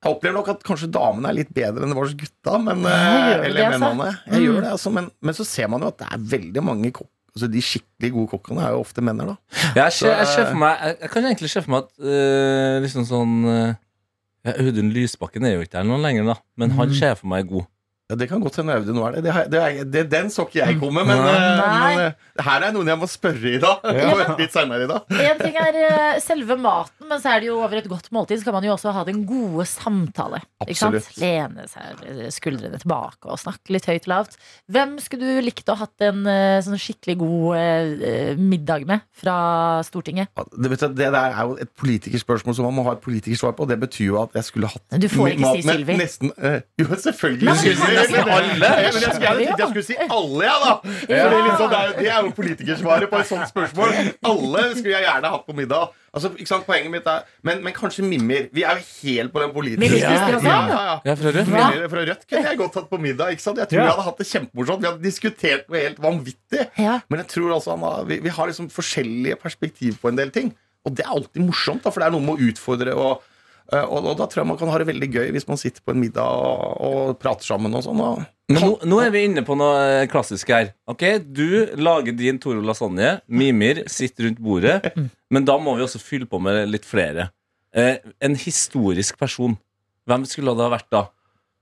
jeg opplever nok at kanskje damene er litt bedre enn det var hos gutta. Men, eh, eller det, altså? mennene. Jeg gjør det, altså, men, men så ser man jo at det er veldig mange kokk. Altså, de skikkelig gode kokkene er jo ofte menner, da. Jeg, jeg, meg, jeg, jeg kan egentlig se for meg at øh, liksom sånn eh, Audun Lysbakken er jo ikke der noen lenger, da. Men han ser for meg god. Ja, Det kan godt hende Audun nå er det. det, har- det, er- det den så ikke jeg komme, men, eh, Nei. men eh, her er noen jeg må spørre i dag. Litt senere i dag. En ting er eh, selve maten, men så er det jo over et godt måltid så kan man jo også ha den gode samtale. Ikke sant? Absolutt. Lene seg eh, skuldrene tilbake og snakke litt høyt og lavt. Hvem skulle du likt å hatt en eh, sånn skikkelig god eh, middag med fra Stortinget? Det, vet du, det der er jo et politikerspørsmål som man må ha et politikersvar på. Det betyr jo at jeg skulle hatt Du får ikke mat si med Sylvi. Nesten, eh, jo, selvfølgelig. Nei, Sylvi. Men- alle. Men jeg, skulle, jeg tenkte jeg skulle si alle, jeg, da. Fordi liksom, det, er, jo- det er jo politikersvaret på et sånt spørsmål. Alle skulle jeg gjerne hatt på middag. Altså, ikke sant, poenget mitt er Men, men kanskje Mimir. Vi er jo helt på den politiske Mimir spiser også? Ja, ja, ja. Ja, fra Rødt. Mimir fra Rødt kunne jeg godt hatt på middag. Ikke sant? Jeg tror Ja. vi hadde hatt det kjempemorsomt. Vi hadde diskutert noe helt vanvittig. Ja. Men jeg tror altså Anna, vi, vi har liksom forskjellige perspektiv på en del ting. Og det er alltid morsomt, da, for det er noe med å utfordre. Og, og, og da tror jeg man kan ha det veldig gøy hvis man sitter på en middag og, og prater sammen. og sånn Men nå, nå er vi inne på noe eh, klassisk her. Ok, Du lager din Toro lasagne. Mimir sitter rundt bordet. Men da må vi også fylle på med litt flere. Eh, en historisk person. Hvem skulle det ha vært da?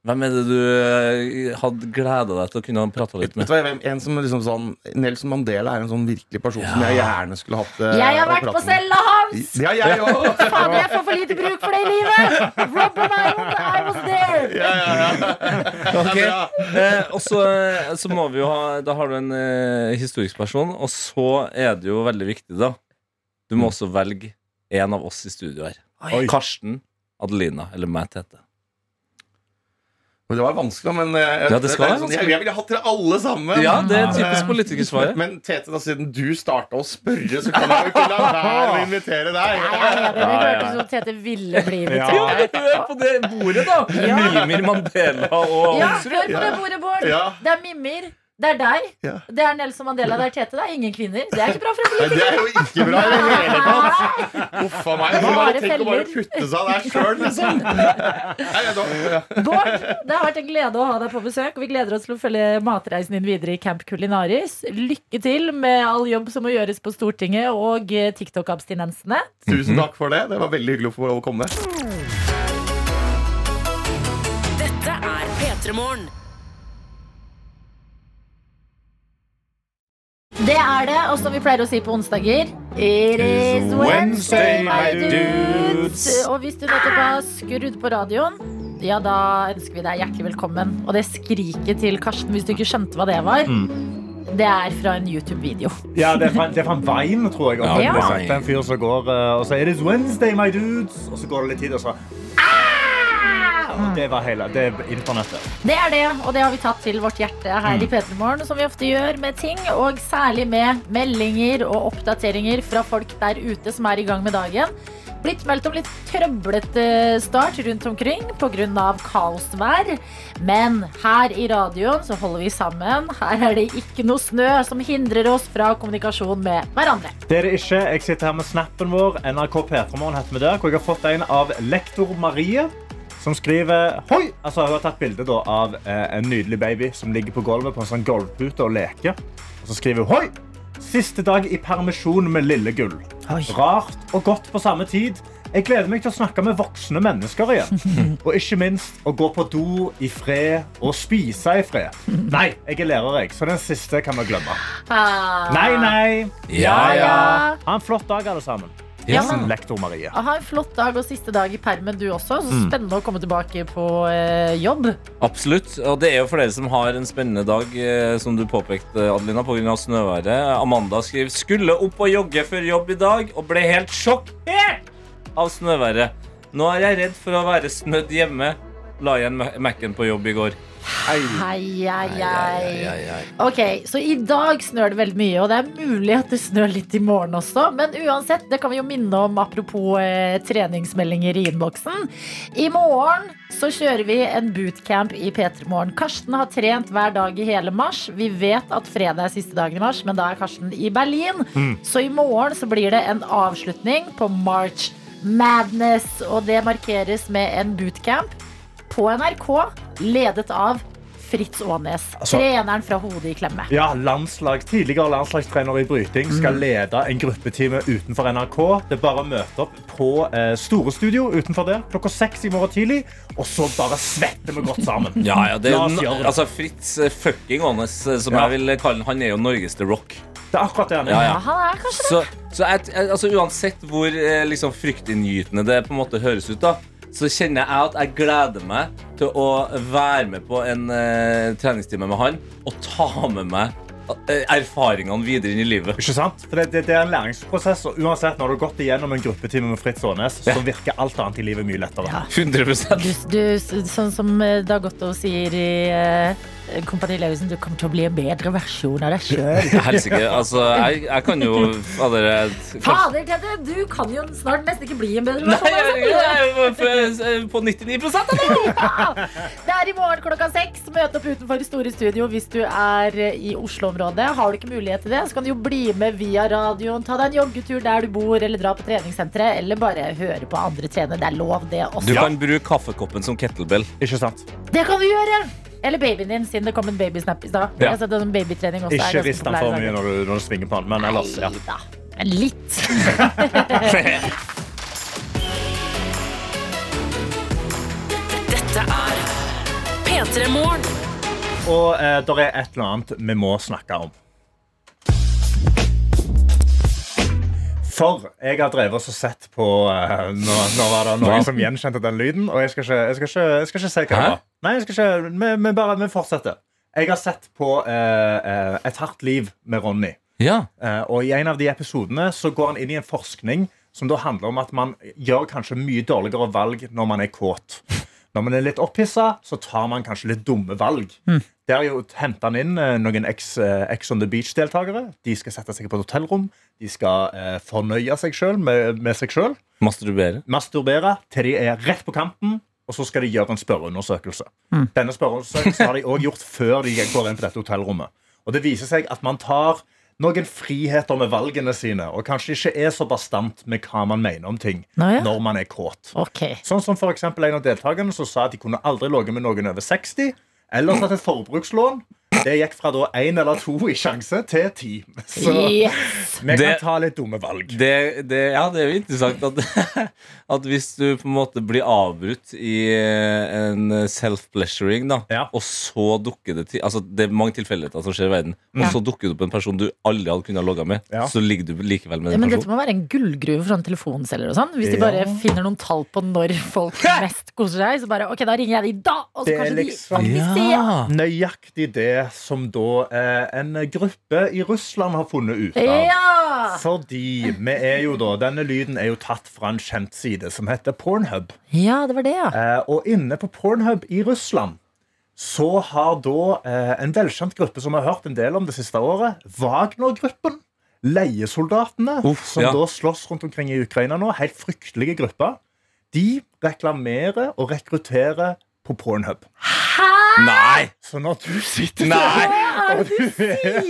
Hvem er det du eh, hadde gleda deg til å kunne prate litt med? en som liksom sånn Nelson Mandela er en sånn virkelig person som jeg gjerne skulle hatt uh, Jeg har vært på cella hans! Ja, jeg òg! Faen, jeg får for lite bruk for det i livet! Robber meg my I was there! Ja, ja, ja. Okay. eh, og så, så må vi jo ha Da har du en eh, historisk person, og så er det jo veldig viktig, da. Du må også velge en av oss i studio her. Oi. Karsten, Adelina eller meg, Tete. Men Det var vanskelig, men jeg, Ja, det skal det, sånn, jeg, jeg ville hatt dere alle sammen. Ja, det er Eh, typisk politikersvaret. Men Tete, da, siden du starta å spørre, så kan jeg jo ikke la være å invitere deg. Ja, ja, ja, det hørtes ut som Tete ville bli invitert. Ja, er på det bordet, da! Ja. Mimir Mandela og Ja, hør på det bordet, Bård. Ja. Det er Mimir. Det er deg. Ja. Det er Nelson Mandela. Det er Tete. Det er ingen kvinner. Det er ikke bra for en politiker. det er jo ikke bra i det hele tatt. Uff a meg. Bare tenk å bare feller. putte seg der sjøl, liksom. Bård, det har vært en glede å ha deg på besøk. Og vi gleder oss til å følge matreisen din videre i Camp Culinaris. Lykke til med all jobb som må gjøres på Stortinget og eh, TikTok-abstinensene. Tusen takk for det. Det var veldig hyggelig å få lov å komme. Dette er P3 Morgen. Det er det, og som vi pleier å si på onsdager It is Wednesday, my dudes. Og hvis du nettopp har skrudd på radioen, ja, da ønsker vi deg hjertelig velkommen. Og det skriket til Karsten, hvis du ikke skjønte hva det var, det er fra en YouTube-video. Ja, det er fra, det er fra en Vine, tror jeg. Ja, Vine. sagt. Det er en fyr som går eh, og sier It is Wednesday, my dudes. Og så går det litt tid, og så Og Det var hele Det er internettet. Det er det, og det har vi tatt til vårt hjerte her i P3 Morgen, som vi ofte gjør med ting, og særlig med meldinger og oppdateringer fra folk der ute som er i gang med dagen. Blitt meldt om litt trøblete start rundt omkring pga. kaosvær. Men her i radioen så holder vi sammen. Her er det ikke noe snø som hindrer oss fra kommunikasjon med hverandre. Det er det ikke. Jeg sitter her med snappen vår. NRK P3morgen heter vi der. Hvor jeg har fått en av lektor Marie. Som skriver Hoi! Altså, hun har tatt bilde av eh, en nydelig baby som ligger på gulvet på en sånn gulvpute og leker. Og så skriver hun Hoi! Siste dag i permisjon med lille gull. Rart og godt på samme tid. Jeg gleder meg til å snakke med voksne mennesker igjen. Og ikke minst å gå på do i fred og spise i fred. Nei, jeg er lærer, jeg, så den siste kan vi glemme. Ah. Nei, nei. Ja, ja. Ha en flott dag, alle sammen. Ja, Hilsen men- lektor Marie. Ha en flott dag og siste dag i permen, du også. Så Mm. spennende å komme tilbake på eh, jobb. Absolutt. Og det er jo for dere som har en spennende dag, eh, som du påpekte, Adelina, pga. snøværet. Amanda skriver skulle opp og jogge før jobb i dag og ble helt sjokkert av snøværet. Nå er jeg redd for å være snødd hjemme. La igjen Ma- Mac-en på jobb i går. Hei, hei, hei. hei. Ok, Så i dag snør det veldig mye, og det er mulig at det snør litt i morgen også. Men uansett, det kan vi jo minne om apropos eh, treningsmeldinger i innboksen. I morgen så kjører vi en bootcamp i P3 Morgen. Karsten har trent hver dag i hele mars. Vi vet at fredag er siste dagen i mars, men da er Karsten i Berlin. Så i morgen så blir det en avslutning på March Madness, og det markeres med en bootcamp på NRK, ledet av Fritz Aanes. Altså- treneren fra hodet i klemme. Ja, landslag, Tidligere landslagstrener i bryting skal lede en gruppetime utenfor NRK. Det er bare å møte opp på eh, Store Studio utenfor der klokka seks i morgen tidlig. Og så bare svetter vi godt sammen. Ja, ja, det er, altså Fritz eh, fucking Aanes, eh, som Ja. jeg vil kalle han, han er jo Norges The Rock. Det er akkurat det han er. Ja, han er kanskje det. Så, så jeg, jeg, altså, uansett hvor eh, liksom, fryktinngytende det på en måte høres ut, da, så kjenner jeg at jeg gleder meg til å være med på en uh, treningstime med han og ta med meg eh, erfaringene videre inn i livet. Ikke sant? For det, det, det er en læringsprosess, og uansett når du har gått igjennom en gruppetime med Fritz Aanes, så virker alt annet i livet mye lettere. Ja. 100 Du, du, sånn som eh, Dagotto sier i eh, Kompani Lauritzen, du kommer til å bli en bedre versjon av deg sjøl. Helsike. Altså, jeg, jeg kan jo fader, jeg- Fader, Tete, du kan jo snart nesten ikke bli en bedre versjon av jeg, deg jeg, er på- på 99 av Det er i morgen klokka seks. Møt opp utenfor Store Studio hvis du er eh, i Oslo-området. Har du ikke mulighet til det, så kan du jo bli med via radioen. Ta deg en joggetur der du bor, eller dra på treningssenteret. Eller bare høre på andre trene. Det er lov, det også. Du kan bruke kaffekoppen som kettlebell. Ikke sant? Det kan du gjøre! Eller babyen din, siden det kom en babysnap i stad. Ja. En babytrening også Ikke rist den for mye når du, når du svinger på den, men ellers, ja. Neida, Men litt. Dette er P3 Morgen. Og eh, det er et eller annet vi må snakke om. For jeg har drevet og sett på uh, nå, nå var det noen som gjenkjente den lyden. Og jeg skal ikke, jeg skal ikke, jeg skal ikke si hva det var. Nei, jeg skal ikke, vi, vi bare vi fortsetter. Jeg har sett på eh, Et hardt liv med Ronny. Ja. Uh, og I en av de episodene så går han inn i en forskning som da handler om at man gjør kanskje mye dårligere valg når man er kåt. Når man er litt opphissa, så tar man kanskje litt dumme valg. Der jo henter han inn eh, noen Ex, eh, Ex on the Beach-deltakere. De skal sette seg på et hotellrom. De skal eh, fornøye seg selv med, med seg sjøl. Masturbere. Masturbere til de er rett på kanten. Og så skal de gjøre en spørreundersøkelse. Denne spørreundersøkelsen har de også gjort før de går inn på dette hotellrommet. Og det viser seg at man tar noen friheter med valgene sine, og kanskje ikke er så bastant med hva man mener om ting Nå ja. når man er kåt. Okay. Sånn som for eksempel en av deltakerne som sa at de kunne aldri ligget med noen over 60, eller tatt et forbrukslån. Det gikk fra da én eller to i sjanse til ti. Så Yes. vi kan Det- ta litt dumme valg. Det, det, ja, det er jo interessant at, at hvis du på en måte blir avbrutt i eh, en self-pleasuring, da, Ja. og så dukker det til Altså, det er mange tilfeldigheter som skjer i verden, og Ja. så dukker det opp en person du aldri hadde kunnet logge med, Ja. så ligger du likevel med Ja, den men dette må være en gullgruve for en telefonselger og sånn. Hvis de Ja. bare finner noen tall på når folk mest koser seg, så bare ok, da ringer jeg de da! Og så Det er kanskje liksom- de faktisk ja. Nøyaktig det som da eh, en gruppe i Russland har funnet ut av. Ja! Fordi vi er jo da, Denne lyden er jo tatt fra en kjent side som heter Pornhub. ja, det var det, ja. Eh, og inne på Pornhub i Russland så har da eh, en velkjent gruppe som har hørt en del om det siste året, Wagner-gruppen. Leiesoldatene Uff, som ja. da slåss rundt omkring i Ukraina nå. Helt fryktelige grupper. De reklamerer og rekrutterer på Pornhub. Nei! Sånn at du sitter der og du er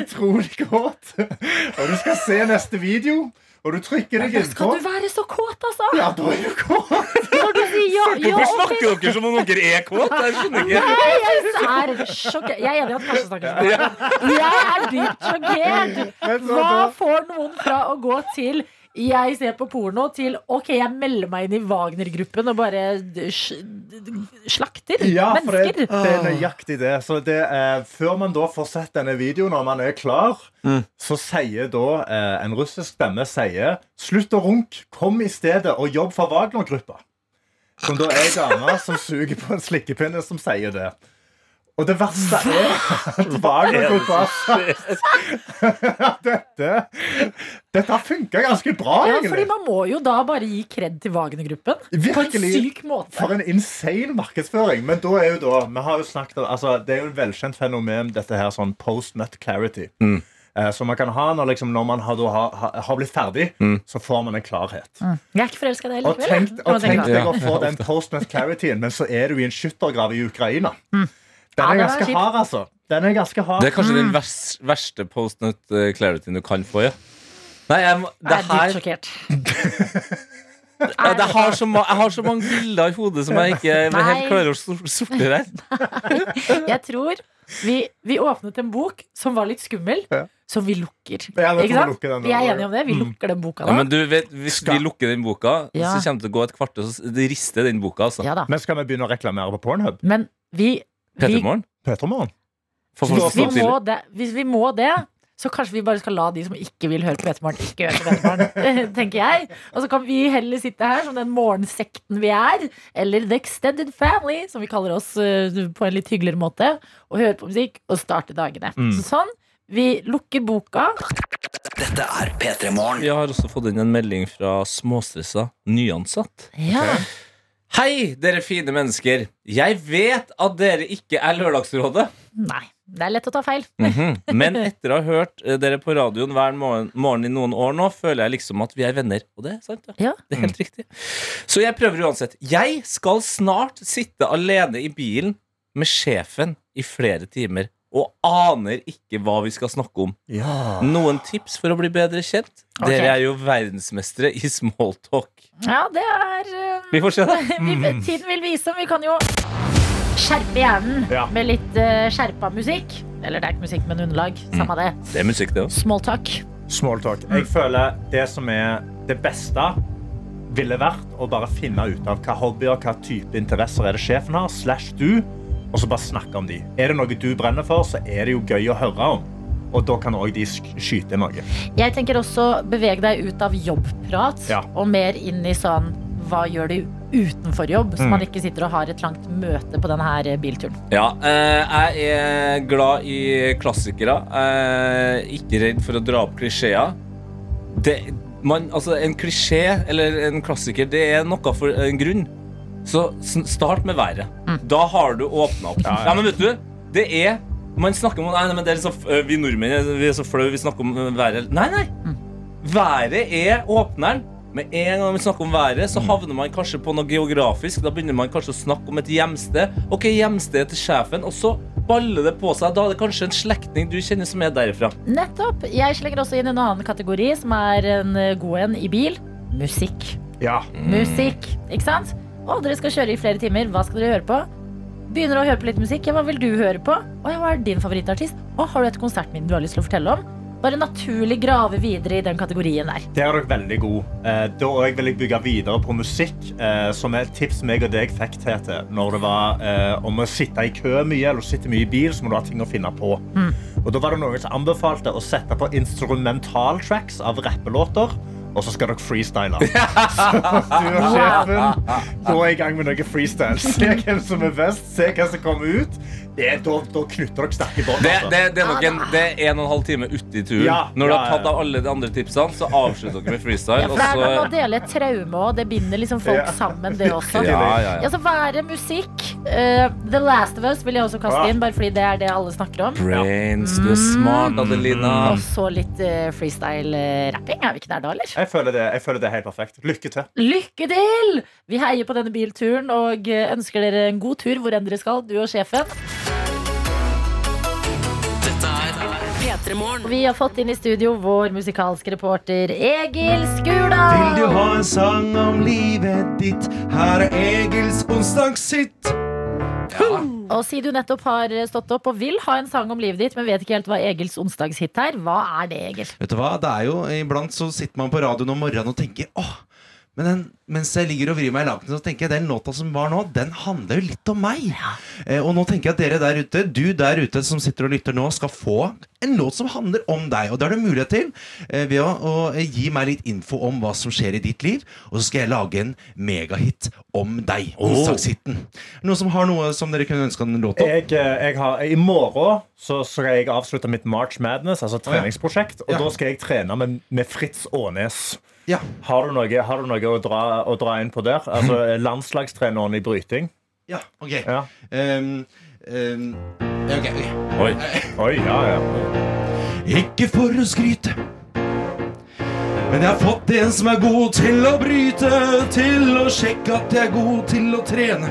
utrolig kåt, og du skal se neste video, og du trykker deg Da skal du være så kåt, altså! Ja, da er du kåt! Når du sier ja, ja, Hvorfor snakker dere som om dere er kåt? Jeg skjønner ikke. Nei, jeg er sjokkert. Jeg er enig i at Karsten snakker sånn. Jeg er dypt sjokkert. Hva får noen fra å gå til jeg ser på porno til ok, jeg melder meg inn i Wagner-gruppen og bare slakter Ja, for det, det er nøyaktig det. Så det eh, før man da får sett denne videoen, når man er klar, så sier da eh, en russisk stemme sier Slutt å runke, kom i stedet og jobb for Wagner-gruppa. Som da er ei dame som suger på en slikkepinne, som sier det. Og det verste er at Wagner-gruppa Dette Dette har funka ganske bra, Ja, fordi man må jo da bare gi kred til Wagner-gruppen. På en syk måte. For en insane markedsføring. Men da er jo da vi har jo snakket, altså, Det er jo et velkjent fenomen, dette her sånn post-nut clarity. Eh, som man kan ha når, liksom, når man har, da, har, blitt ferdig, så får man en klarhet. Jeg er ikke forelska i deg Og likevel. tenk, og tenk deg å få den post-nut clarityen, men så er du i en skyttergrav i Ukraina. Er den er ganske hard, altså. Den er ganske hard. Det er kanskje den vers, verste post-nut clarity du kan få, ja. Nei, jeg, det Jeg er dypt sjokkert. Ja, det har så ma jeg har så mange bilder i hodet som jeg ikke Nei. helt klarer å sor- sortere her. Jeg tror vi, vi åpnet en bok som var litt skummel, Ja. som vi lukker. Ja, vi sant? lukke Vi er enige om det. Vi lukker den boka Ja, men du vet, Hvis Skal- vi lukker den boka, Ja. så kommer det til å gå et kvarter, så rister den boka. altså Ja da. Men skal vi begynne å reklamere på Pornhub? Men vi, vi, Petermorgen? Petermorgen? For folk hvis, som vi må det, hvis vi må det, så kanskje vi bare skal la de som ikke vil høre på Petermorgen, ikke høre på Petermorgen. tenker jeg. Og så kan vi heller sitte her som den morgensekten vi er, eller The Extended Family, som vi kaller oss eh, på en litt hyggeligere måte, og høre på musikk og starte dagene. Så sånn. Vi lukker boka. Dette er P3 Morgen. Vi har også fått inn en melding fra småstressa nyansatt. Ja. Hei, dere fine mennesker. Jeg vet at dere ikke er Lørdagsrådet. Nei, det er lett å ta feil. Mhm. Men etter å ha hørt eh, dere på radioen hver morgen, morgen i noen år nå, føler jeg liksom at vi er venner. Og det er sant, ja. Ja. Det er helt riktig. Så jeg prøver uansett. Jeg skal snart sitte alene i bilen med sjefen i flere timer. Og aner ikke hva vi skal snakke om. Ja. Noen tips for å bli bedre kjent? Okay. Dere er jo verdensmestere i smalltalk. Ja, det er um, Vi får se, da. vi, Tiden vil vise. Vi kan jo skjerpe hjernen Ja. med litt uh, skjerpa musikk. Eller det er ikke musikk, men underlag. Samme det. Det er musikk, det òg. Small talk. Smalltalk. Jeg føler det som er det beste, ville vært å bare finne ut av hva hobbyer hva type interesser er det sjefen har, slash du, og så bare snakke om de. Er det noe du brenner for, så er det jo gøy å høre om. Og da kan òg de skyte noe. Jeg tenker også beveg deg ut av jobbprat Ja. og mer inn i sånn hva gjør du utenfor jobb, så man ikke sitter og har et langt møte på denne her bilturen. Ja, eh, jeg er glad i klassikere. Jeg er ikke redd for å dra opp klisjeer. Det, man, altså, en klisjé eller en klassiker, det er noe for en grunn. Så start med været. Da har du åpna opp. Ja, men vet du, det er Man snakker om nei, nei, men det er så, Vi nordmenn vi er så flaue, vi snakker om været. Nei, nei. Været er åpneren. Med en gang vi snakker om været, så havner man kanskje på noe geografisk. Da begynner man kanskje å snakke om et hjemsted. Ok, hjemstedet til sjefen, og så baller det på seg. Da er det kanskje en slektning du kjenner som er derifra. Nettopp. Jeg slenger også inn en annen kategori, som er en god en i bil. Musikk. Ja. Musikk, ikke sant? Og dere skal kjøre i flere timer. Hva skal dere høre på? Begynner å høre på litt musikk. Ja, hva vil du høre på? Og ja, hva er din favorittartist? Og har du et konsertminne du har lyst til å fortelle om? Bare naturlig grave videre i den kategorien der. Der er dere veldig gode. Eh, da vil jeg bygge videre på musikk, eh, som er et tips meg og deg fikk til når det var eh, om å sitte i kø mye eller sitte mye i bil, så må du ha ting å finne på. Og da var det noen som anbefalte å sette på instrumentaltracks av rappelåter. Og så skal dere freestyle. Så du og sjefen går i gang med noe freestyle. Se hvem som er best, se hva som kommer ut. Det er, da, da knytter dere sterke bånd. Det, altså. det, det er nok en, det er en og en halv time uti turen. Ja, Når du ja, har tatt av alle de andre tipsene, så avslutter dere med freestyle. Ja, for det er noe med å dele et traume òg. Det binder liksom folk Ja. sammen, det også. ja, ja, ja. Ja, så være musikk. Uh, The Last of Us vil jeg også kaste Ja. inn, bare fordi det er det alle snakker om. Brains, du er smart, Adelina. Og så litt uh, freestyle-rapping. Er vi ikke der da, eller? Jeg føler, det, jeg føler det er helt perfekt. Lykke til. Lykke til! Vi heier på denne bilturen og eh, ønsker dere en god tur hvor enn dere skal, du og sjefen. Dette P3 Vi har fått inn i studio vår musikalske reporter Egil Skula. Vil du ha en sang om livet ditt? Her er Egils onsdagshit. Og si du nettopp har stått opp og vil ha en sang om livet ditt, men vet ikke helt hva Egils onsdagshit er, hva er det, Egil? Vet du hva, det er jo Iblant så sitter man på radioen om morgenen og tenker åh, men den, mens jeg ligger og vrir meg i lakenet, så tenker jeg den låta som var nå, den handler jo litt om meg. Eh, og nå tenker jeg at dere der ute, du der ute som sitter og lytter nå, skal få en låt som handler om deg. Og det har du mulighet til eh, ved å, å eh, gi meg litt info om hva som skjer i ditt liv. Og så skal jeg lage en megahit om deg. Onsdagshiten. Noen som har noe som dere kunne ønske en låt om? Jeg, eh, jeg har, I morgen så skal jeg avslutte mitt March Madness, altså treningsprosjekt. Og Ja. da skal jeg trene med, med Fritz Aanes. Ja. Har du noe, har du noe å, dra, å dra inn på der? Altså Landslagstreneren i bryting. Ja, ok. Ja. Um, um, okay, ok, ok. Oi. Oi, ja, ja. Ikke for å skryte. Men jeg har fått en som er god til å bryte, til å sjekke at jeg er god til å trene.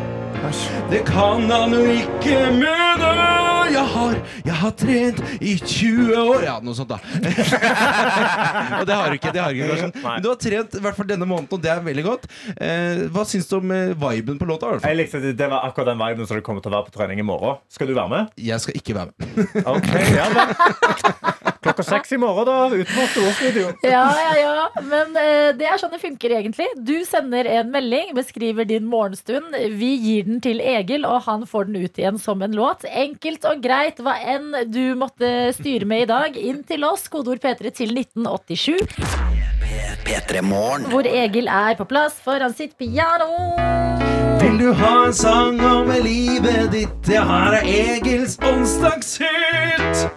Det kan han jo ikke mene. Jeg har, jeg har trent i 20 år. Ja, noe sånt, da. og det har du ikke. det har du ikke Karsten. Men du har trent i hvert fall denne måneden, og det er veldig godt. Eh, hva syns du om eh, viben på låta? i hvert fall? Jeg likte det, det var akkurat den viben som det kommer til å være på trening i morgen. Skal du være med? Jeg skal ikke være med. Ok, ja vel. Klokka seks i morgen, da. Utenfor storstudio. Ja, ja, ja. Men eh, det er sånn det funker egentlig. Du sender en melding, beskriver din morgenstund. Vi gir den til Egil, og han får den ut igjen som en låt. Enkelt og greit, hva enn du måtte styre med i dag. Inn til oss, kodeord P3 til 1987, P3 hvor Egil er på plass foran sitt piano. Vil du ha en sang om livet ditt? Ja, her er Egils onsdagshit.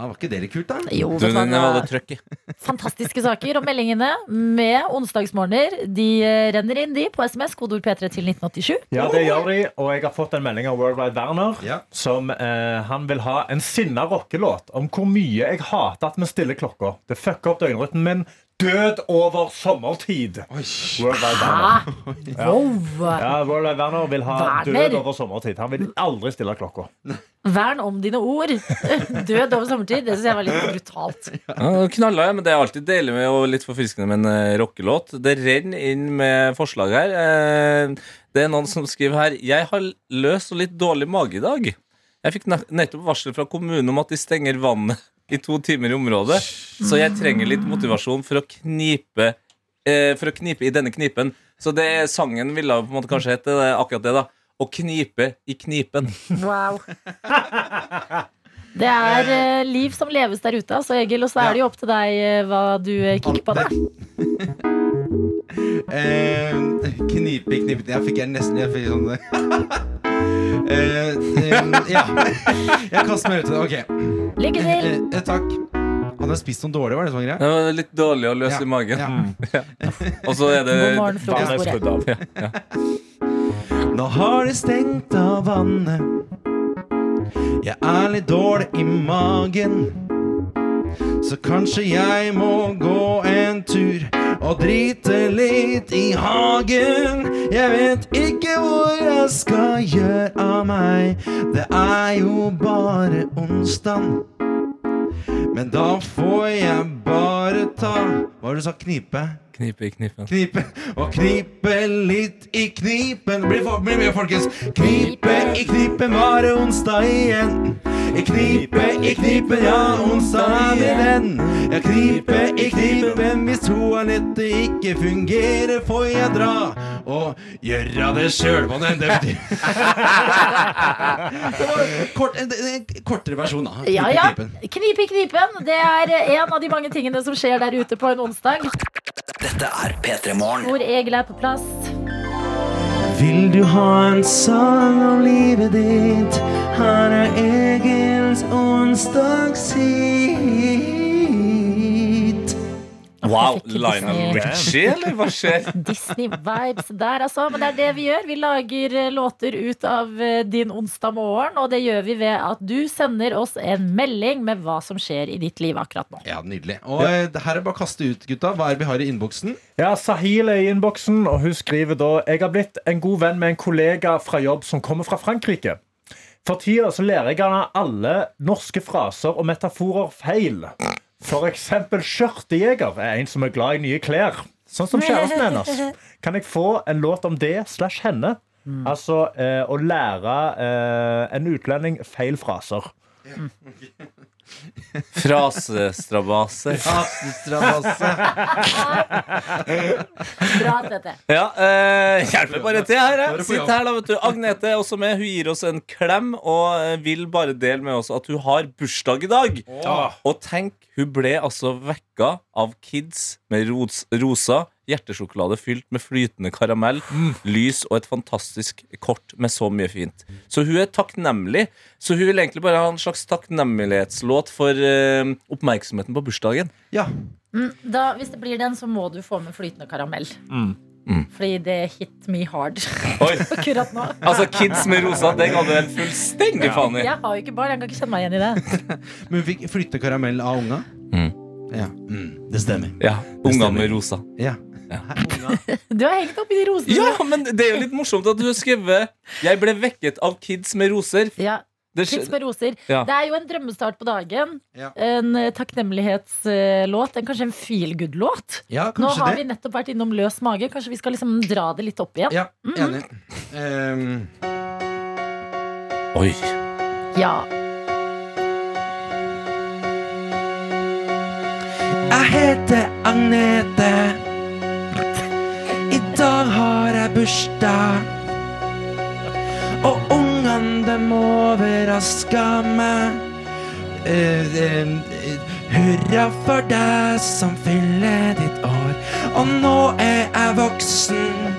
Ja, Var ikke det litt kult, da? Jo, Du, den var det trøkk fantastiske saker. Og meldingene med onsdagsmorgener de eh, renner inn de på SMS, kodeord P3 til 1987. Ja, det gjør de, og jeg har fått en melding av Worldwide Werner. Ja. Som eh, Han vil ha en sinna rockelåt om hvor mye jeg hater at vi stiller klokka. Det fucker opp døgnrytmen min. Død over sommertid. Hæ? Wow! Ja, Worldwide Werner vil ha Werner. død over sommertid. Han vil aldri stille klokka. Vern om dine ord. Død over sommertid. Det syns jeg var litt brutalt. Ja, knalla, ja, men Det er alltid deilig med og litt forfriskende med en eh, rockelåt. Det renner inn med forslag her. Eh, Det er noen som skriver her Jeg har løs og litt dårlig mage i dag. Jeg fikk ne- nettopp varsel fra kommunen om at de stenger vannet i to timer i området. Så jeg trenger litt motivasjon for å knipe eh, For å knipe i denne knipen. Så det sangen ville på en måte kanskje hete det, akkurat det, da. Å knipe i knipen. Wow. Det er eh, liv som leves der ute, altså, Egil. Og så er det jo opp til deg eh, hva du eh, kicker på. da Eh, knipe, knipen Jeg fikk jeg nesten Jeg fikk sånn eh, eh, Ja. Jeg kaster meg ut i det. Ok. Lykke til! Eh, eh, takk. Han har spist noe dårlig, var det som var greia? Det litt dårlig å løse Ja, i magen. ja. Ja. Og så er det God morgen, Barnet er skrudd av. Ja, ja. Nå har de stengt av vannet. Jeg er litt dårlig i magen. Så kanskje jeg må gå en tur og drite litt i hagen. Jeg vet ikke hvor jeg skal gjøre av meg. Det er jo bare onsdag. Men da får jeg bare ta Hva var det du sa? Knipe? Knipe i knipen. Knipe og knipe litt i knipen. Blir for, mye, med, folkens. Knipe i knipen, var det onsdag igjen. I knipe i knipen, ja, onsdag er den. Ja, knipe i knipen, hvis toalettet ikke fungerer, får jeg dra og gjøre det sjøl. Det det. Det var Kort, en, en kortere versjon, da. Knipe Ja, i knipen. Knip i knipen. Det er en av de mange tingene som skjer der ute på en onsdag. Dette er P3 Morgen. Hvor Egil er på plass. Vil du ha en sang om livet ditt? Her er Egils onsdagshit. Wow, Lionel Richie, eller hva skjer? Disney-vibes der, altså. Men det er det vi gjør. Vi lager eh, låter ut av eh, din onsdag morgen, og det gjør vi ved at du sender oss en melding med hva som skjer i ditt liv akkurat nå. Ja, nydelig. Og ja. her er bare å kaste ut, gutta. Hva er det vi har i innboksen? Ja, Sahil er i innboksen, og hun skriver da Jeg har blitt en god venn med en kollega fra jobb som kommer fra Frankrike. For tida så lærer jeg henne alle norske fraser og metaforer feil. Eksempel skjørtejeger er en som er glad i nye klær. Sånn som kjæresten hennes. Kan jeg få en låt om det slash henne? Altså eh, å lære eh, en utlending feil fraser. Frasestrabaser. Bra, Tete. Ja, eh, hjelper bare til her. Er Jeg. Sitt her, da, vet du. Agnete er også med. Hun gir oss en klem og eh, vil bare dele med oss at hun har bursdag i dag. Og tenk, hun ble altså vekka av kids med ros rosa hjertesjokolade fylt med flytende karamell, lys og et fantastisk kort med så mye fint. Så hun er takknemlig. Så hun vil egentlig bare ha en slags takknemlighetslåt for uh, oppmerksomheten på bursdagen. Ja. Mm, Da, hvis det blir den, så må du få med flytende karamell. Mm. Fordi det hit me hard akkurat nå. altså Kids med rosa, den hadde du helt fullstendig faen i. Jeg har jo ikke barn, jeg kan ikke kjenne meg igjen i det. Men hun fikk flytte karamell av unga. Mm. Ja, mm, det stemmer. Ja, Ungene med rosa. Ja. ja. Du har hengt opp i de rosene. Ja, men det er jo litt morsomt at du har skrevet 'Jeg ble vekket av kids med roser'. Ja, Det Kids med roser. Ja. Det er jo en drømmestart på dagen. Ja. En eh, takknemlighetslåt. En, kanskje en feel good-låt. ja, Nå har det. vi nettopp vært innom løs mage. Kanskje vi skal liksom dra det litt opp igjen? Ja, enig. Ehm, Oi. Ja. Jeg heter Agnete. I dag har jeg bursdag. Og ungene dem overraska meg. Uh, eh, hurra for deg som fyller ditt år. Og nå er jeg voksen.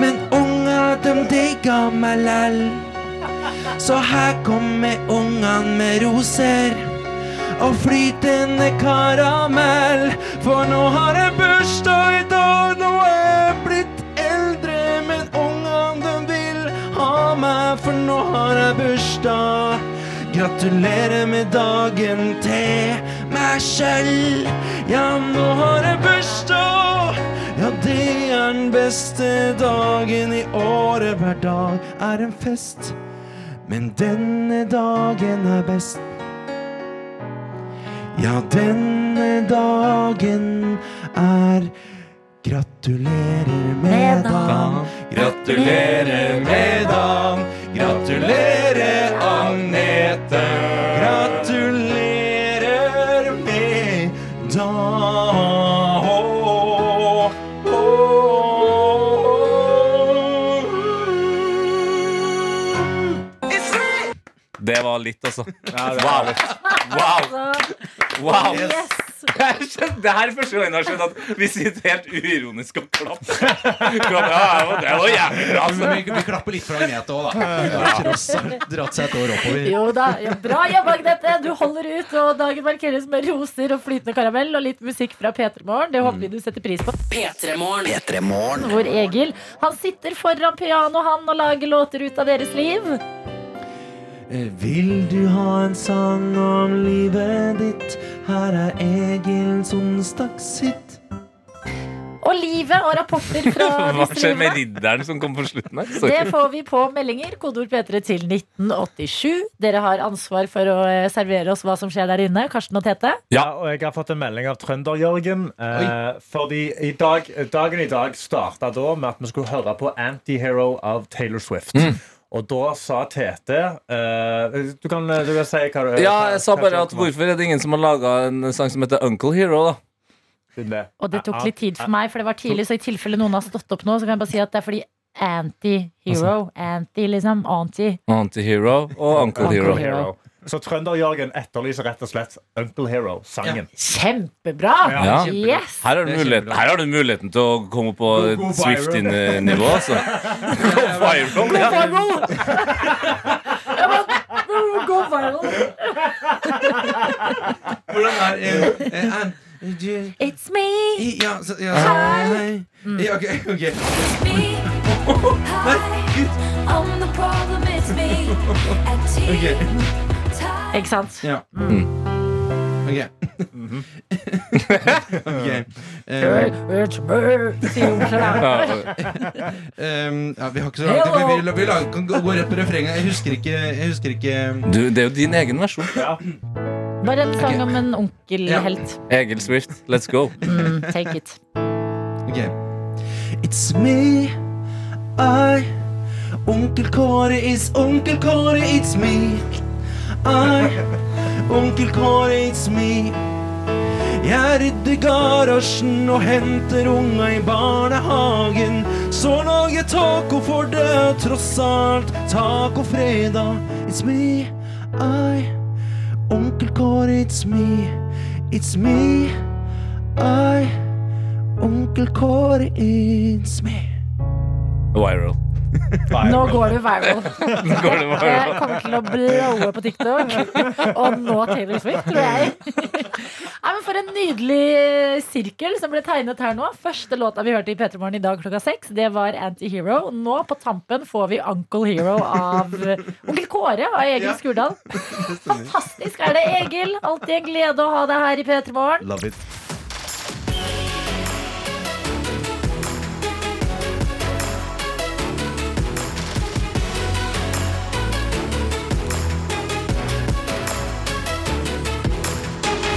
Men unga dem digger meg læll. Så her kommer ungene med roser og flytende karamell. For nå har jeg bursdag i dag, nå er jeg blitt eldre. Men ungene de vil ha meg, for nå har jeg bursdag. Gratulerer med dagen til meg sjøl. Ja, nå har jeg bursdag. Ja, det er den beste dagen i året. Hver dag er en fest. Men denne dagen er best. Ja, denne dagen er Gratulerer med dagen. Gratulerer med dagen. Gratulerer, Agnete. Gratulerer med dagen. Det var litt, altså. Ja, det var litt. Wow. Wow. yes. Det her er første gangen jeg har skjønt at vi sitter helt uironisk og klapper. Ja, ja, det var jævlig bra. Men Altså. vi, vi klapper litt for Agnete òg, da. Hun har Tross alt dratt seg et år oppover. Jo da, ja, Bra jobba, Agnete. Du holder ut. Og dagen markeres med roser og flytende karamell og litt musikk fra P3 Morgen. Det håper vi du setter pris på. P3morgen. P3 Morgen. Hvor Egil han sitter foran piano han og lager låter ut av deres liv. Eh, Vil du ha en sang om livet ditt? Her er Egils onsdagshit. Og livet og rapporter fra Hva skjer med ridderen som kom på slutten her? Det får vi på meldinger. Kodeord P3 til 1987. Dere har ansvar for å eh, servere oss hva som skjer der inne. Karsten og Tete. Ja, og jeg har fått en melding av Trønder-Jørgen. Eh, fordi i dag, dagen i dag starta da med at vi skulle høre på Antihero av Taylor Swift. Og da sa Tete uh, du, kan, du kan si hva du Ja, jeg sa bare at hvorfor er det ingen som har laga en sang som heter Uncle Hero, da? Det- Og det tok litt tid for meg, for det var tidlig. Så i tilfelle noen har stått opp nå, så kan jeg bare si at det er fordi anti-hero. Anti, liksom. Anti-hero og Uncle Uncle Hero. Hero. Så Trønder-Jørgen etterlyser rett og slett Uncle Hero-sangen. Kjempebra! Ja. Yes! Her har, du Det mulighet, kjempebra. her har du muligheten til å komme på et go viral. Swifty-nivå. Altså. Go viral. Go viral! Go viral! Hvordan er eh, eh, It's me! Ja, så, ja, Hi. Ja, ok, ok. Nei, gud. Ok, Ikke sant? ja. Mm. Ok. ok. Eh, It's sant? Ja. hun Ok. da. Ja, ehm, ja, vi har ikke så lang tid. Vi, vi, vi lager- kan gå rett på refrenget. Jeg husker ikke, jeg husker ikke du, det er jo din egen versjon. Ja. Bare en sang om en onkelhelt. Ja. Egil Swift, let's go. Mm, take it. Ok. It's me, I Onkel Kåre is Onkel Kåre, it's me. I Onkel Kåre, it's me. Jeg rydder garasjen og henter unga i barnehagen. Så lager taco for det, tross alt tacofredag. It's me, I Onkel Kåre, it's me. It's me, I Onkel Kåre, it's me. Viral. Nå går du viral. Det Jeg kommer til å blowe på TikTok. Og nå Taylor Swift, tror jeg. Nei, men For en nydelig sirkel som ble tegnet her nå. Første låta vi hørte i P3 Morgen i dag klokka seks, det var Antihero. Nå på tampen får vi Uncle Hero av Onkel Kåre av Egil Skurdal. Fantastisk er det, Egil. Alltid en glede å ha deg her i P3 Morgen.